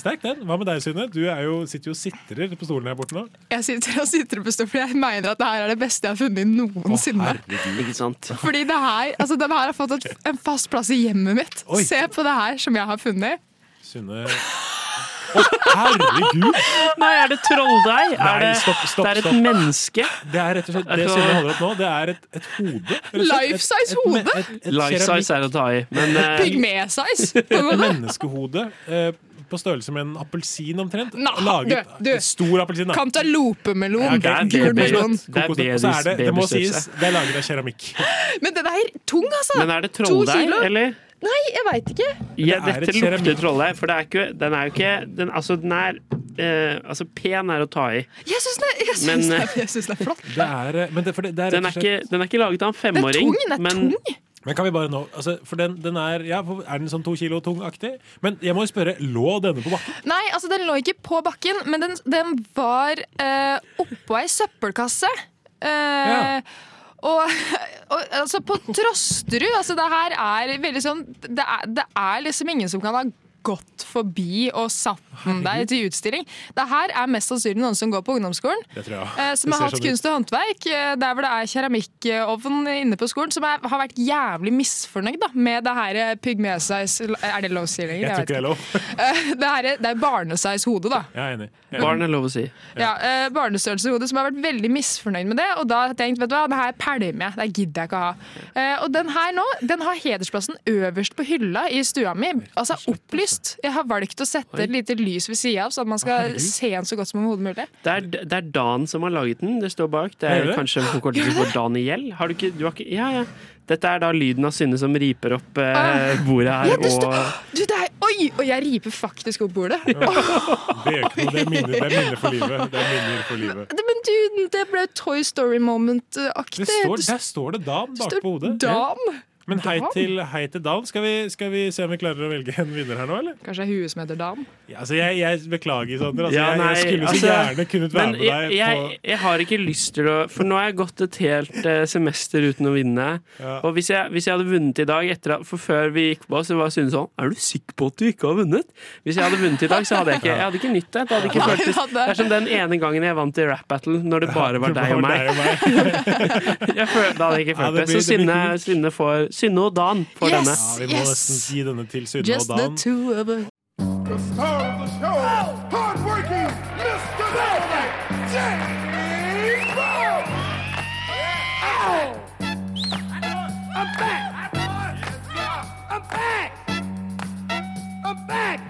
Sterk den? Hva med deg, Synne? Du er jo, sitter jo og sitrer på stolen her borte nå. Jeg sitter og sitter på stolen, for jeg mener at det her er det beste jeg har funnet noensinne. Å. Fordi det her, altså den her har fått et, en fast plass i hjemmet mitt. Oi. Se på det her som jeg har funnet. Synne Å, herregud! Nei, er det trolldeig? Nei, Er det, stopp, stopp, det er et stopp. menneske? Det er rett og slett Det Synne holder opp nå, det er et, et hode. Life size et hode? et- et Life size er å ta i, men eh, på en Et måte. menneskehode eh, på størrelse med en appelsin omtrent. Nei, Laget du, du. en stor appelsin. da. Cantaloupemelon. Ja, ok, det er gul baby- det er Kokosnøtt. Og så er det, det må babystørrelse. sies, det er laget av keramikk. Men den er tung, altså. Men er det To trolldeig, kilo. eller? Nei, jeg veit ikke. Ja, Det er dette lukter trollet, for det er ikke, den er jo ikke den, Altså, den er eh, Altså, pen er å ta i. Jeg syns den, er- jeg Men, syns den, eh, er- jeg syns den er flott. Det er, eh, men det, for det, det er Den er slett ikke, den er ikke laget av en Den er femåring, tung. Den er men tung. Men kan vi bare nå altså, For den, den er Ja, er den sånn to kilo tung-aktig? Men jeg må jo spørre, lå denne på bakken? Nei, altså den lå ikke på bakken, men den, den var eh, oppå ei søppelkasse. Eh, og, og altså på Trosterud altså Det her er veldig sånn det er, det er liksom ingen som kan ha gått forbi og satt den der til utstilling. Det her er mest sannsynlig noen som går på ungdomsskolen. Det tror jeg. Eh, som har hatt sånn kunst og håndverk, eh, der hvor det er keramikkovn inne på skolen, som er, har vært jævlig misfornøyd da, med det her eh, pygmesize Er det lov å si lenger? Jeg tror ikke det er lov. Eh, Det, her er, det er barnesize hode, da. Jeg er enig. Jeg er barn er lov å si. Ja, eh, Barnestørrelseshode som har vært veldig misfornøyd med det. Og da har jeg tenkt vet du hva, det her pælmer jeg, det gidder jeg ikke å ha. Eh, og den her nå, den har hedersplassen øverst på hylla i stua mi. Altså opplyst. Jeg har valgt å sette et lite lys ved sida av, så at man skal herregud. se den så godt som mulig. Det er, det er Dan som har laget den. Det står bak. Det Er er det? kanskje en forkortelse for Daniel. Har du ikke, du har ikke Ja, ja. Dette er da lyden av Synne som riper opp eh, Ah. bordet her. Ja, og Du, det er, oi! Og jeg riper faktisk opp bordet. Det er ikke noe, det er minner, det for livet. Det er minner for livet. Men, Men du, det ble Toy Story moment-aktig. Det står, der står det Dan bak på hodet. Dan. Men hei til, hei til Dan. Skal vi, skal vi se om vi klarer å velge en vinner her nå, eller? Kanskje det er huet som heter Dan? Ja, altså, jeg, jeg beklager, Sander. Altså, Ja, jeg, nei, jeg skulle så altså, gjerne kunnet være med deg jeg, på jeg, har ikke lyst til å For nå har jeg gått et helt eh, semester uten å vinne. Ja. Og hvis jeg, hvis jeg hadde vunnet i dag etter at, For før vi gikk på, så var Sune sånn Er du sikker på at du ikke har vunnet? Hvis jeg hadde vunnet i dag, så hadde jeg ikke Jeg hadde ikke nytt det. Det hadde ikke Nei, føltes det hadde- Det er som den ene gangen jeg vant i rap battle, når det bare var Det deg og meg. deg og meg. Jeg føl, da hadde jeg ikke Ja, følt det det. blir- Så det. Synne, får, Synne og Dan får denne. Ja, vi må Yes. nesten gi denne til Synne Just og the two of us. The star of the show, hard-working Mr. Velvet, James Brown. Ow! I'm back. I'm back. I'm back.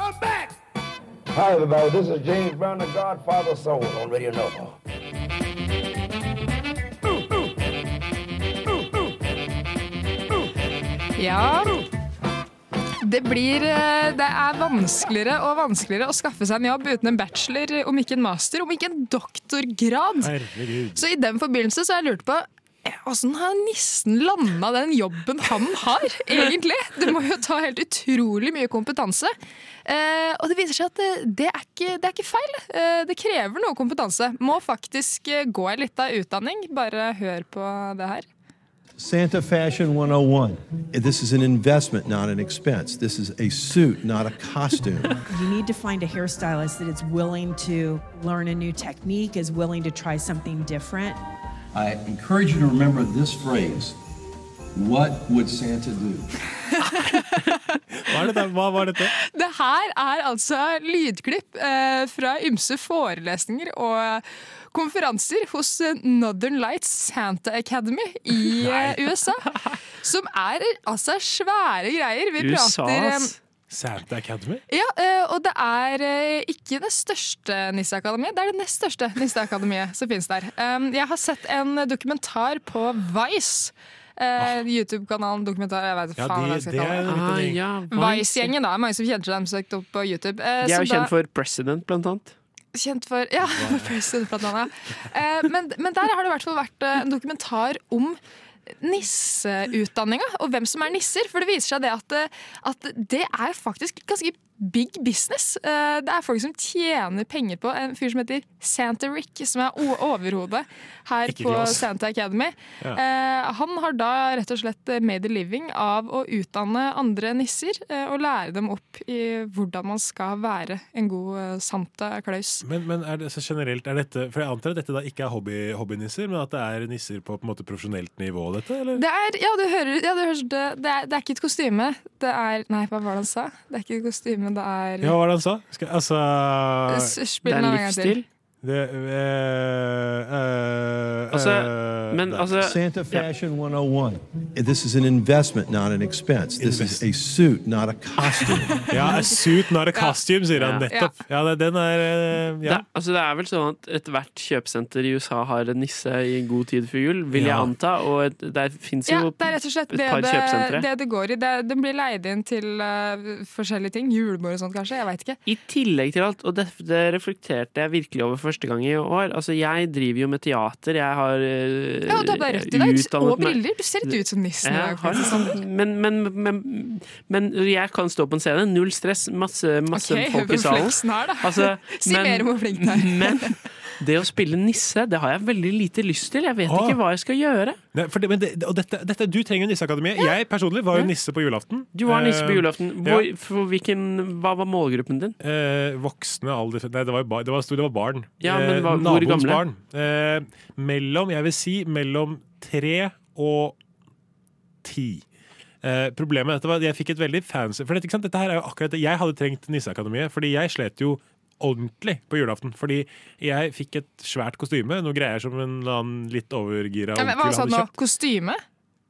I'm back. Hi, everybody. This is James Brown, the Godfather of Soul on Radio Nova. Ja. Det blir eh, Det er vanskeligere og vanskeligere å skaffe seg en jobb uten en bachelor, om ikke en master, om ikke en doktorgrad. Herregud. Så i den forbindelse så har jeg lurt på eh, Åssen har nissen landa den jobben han har, egentlig? Det må jo ta helt utrolig mye kompetanse. Eh, og det viser seg at det, det, er ikke, det er ikke feil. Eh, det krever noe kompetanse. Må faktisk eh, gå ei lita utdanning. Bare hør på det her. Santa Fashion 101. This is an investment, not an expense. This is a suit, not a costume. You need to find a hairstylist that is willing to learn a new technique, is willing to try something different. I encourage you to remember this phrase What would Santa do? Hva, er dette? Hva var dette? Det her er altså lydklipp eh, fra ymse forelesninger og konferanser hos eh, Northern Lights Santa Academy i eh, USA. Som er altså svære greier. Vi prater um, Santa Academy? ja, eh, og det er ikke det største nisseakademiet, det er det nest største nisseakademiet som finnes der. Um, Jeg har sett en dokumentar på Vice. eh, YouTube-kanalen Dokumentar. Jeg vet Ja, faen hva de- jeg skal det kalle det. Ah, ja, Vice. Vice-gjengen, da. Mange som kjenner dem søkt opp på YouTube. De er jo da- kjent for President, blant annet. Kjent for Ja, President blant annet. Eh, men, men der har det i hvert fall vært eh, en dokumentar om nisseutdanninga, og hvem som er nisser. For det viser seg det at, eh, at det er faktisk ganske big business. Eh, Det er folk som tjener penger på en fyr som heter Santa Rick, som er overhodet her på. Santa Academy. Ja. Eh, Han har da rett og slett made a living av å utdanne andre nisser eh, og lære dem opp i hvordan man skal være en god Santa Claus. Men, men er det så generelt er dette For jeg antar at dette da ikke er hobby, hobbynisser, men at det er nisser på på en måte profesjonelt nivå, dette? Eller? Det er, ja, du hører, ja, du hører det, det, er, det er ikke et kostyme. Det er Nei, hva var det han sa? Det er ikke et kostyme, det er Ja, hva var det han sa? Skal, altså spill den en gang til. Det, eh, eh, Altså, eh, men altså Santa Fashion 101. This is an investment, not an expense. This is a suit, not a costume. Ja, a suit, not a costume, sier han nettopp. Ja, det, den er ja. Det, altså det er vel sånn at ethvert kjøpesenter i USA har en nisse i god tid før jul, vil jeg anta. Og et, der fins Ja, det er rett og slett et det par det, kjøpesentre. det det går i. Det, den blir leid inn til uh, forskjellige ting. Julebord og sånt, kanskje. Jeg veit ikke. I tillegg til alt, og det, det reflekterte jeg virkelig over første gang i år. Altså, jeg driver jo med teater. Jeg har uh, Ja, du har bare rødt i dag. Og briller. Du ser litt ut som nissen. Jeg faktisk, men, men, men, men jeg kan stå på en scene. Null stress. Masse, masse okay, folk i salen. Her, er, da. Altså, Si mer om hvor flink du er. Det å spille nisse, det har jeg veldig lite lyst til. Jeg vet Åh. ikke hva jeg skal gjøre. Nei, for det, men det, og dette, dette, du trenger jo Nisseakademiet. Jeg personlig var jo nisse på julaften. Du var nisse på Eh, julaften. Hvor, for hvilken, hva var målgruppen din? Eh, voksne alder Nei, det var, bar, det var, det var barn. Ja, men Eh, hva- hvor naboens gamle? Barn. Eh, mellom, jeg vil si, mellom tre og ti. Eh, problemet dette var at jeg fikk et veldig fancy For dette, ikke sant? dette her er jo akkurat det Jeg hadde trengt Nisseakademiet, fordi jeg slet jo ordentlig på julaften. Fordi jeg fikk et svært kostyme, noe greier som en litt overgira Ja, onkel du hadde kjøpt. Kostyme?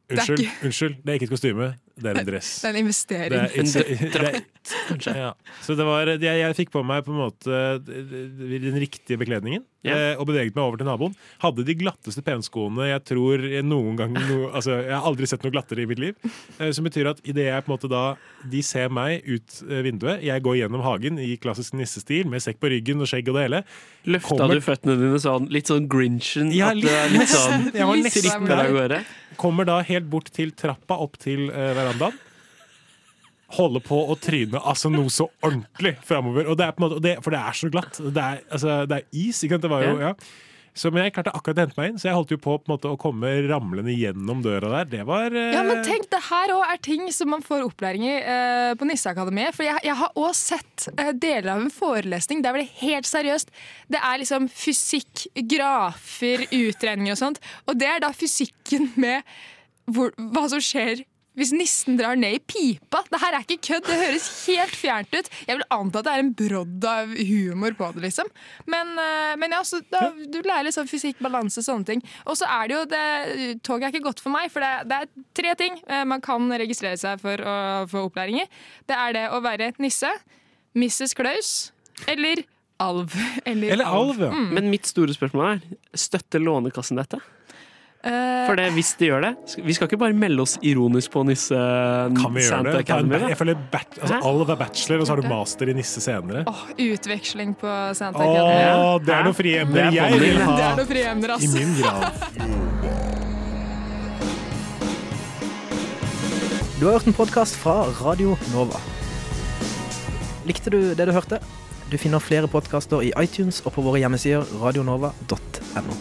Det Unnskyld, ikke- unnskyld, det er ikke et kostyme, det er en dress. Det er en investering. Det er, det er, ja. Så det var, jeg, jeg fikk på meg på en måte den riktige bekledningen Ja. eh, og beveget meg over til naboen. Hadde de glatteste penskoene jeg tror jeg noen gang no, altså, Jeg har aldri sett noe glattere i mitt liv. Eh, som betyr at idet jeg på en måte da De ser meg ut eh, vinduet, jeg går gjennom hagen i klassisk nissestil med sekk på ryggen og skjegg og det hele. Løfta Kommer- du føttene dine sånn litt sånn grinchen? Ja, at det er litt sånn Jeg var nesten der. Kommer da helt bort til trappa opp til eh, verandaen. Holder på å tryne altså noe så ordentlig framover. Og det er på en måte, det, for det er så glatt. Det er, altså, det er is. Ikke sant? Det var jo, Ja. Så, men jeg klarte akkurat å hente meg inn, så jeg holdt jo på, på måte, å komme ramlende gjennom døra der. Det var eh, Ja, men tenk, det her òg er ting som man får opplæring i eh, på Nisseakademiet. For jeg, jeg har òg sett eh, deler av en forelesning der var det helt seriøst. Det er liksom fysikk, grafer, utregninger og sånt. Og det er da fysikken med hvor, hva som skjer hvis nissen drar ned i pipa. Det her er ikke kødd, det høres helt fjernt ut. Jeg vil anta at det er en brodd av humor på det, liksom. Men, eh, men ja, så da, du lærer sånn fysikk, balanse, sånne ting. Og så er det jo det, Toget er ikke godt for meg, for det, det er tre ting eh, man kan registrere seg for å få opplæring i. Det er det å være nisse, Mrs. Klaus Eller alv. Eller, Eller alv, ja. Mm. Men mitt store spørsmål er, støtter Lånekassen dette? Eh, For det, hvis de gjør det Vi skal ikke bare melde oss ironisk på Nisse Kan vi gjøre Santa det? Academy, jeg føler bat, altså? Alv er bachelor, og så har du master i nisse senere. åh, utveksling på Santa Åh, Academy. det er noe frie emner Det er jeg vil ha. Det er noe frie emner, ass. I min grad. Du har hørt en podkast fra Radio Nova. Likte du det du hørte? Du finner flere podkaster i iTunes og på våre hjemmesider radionova.no.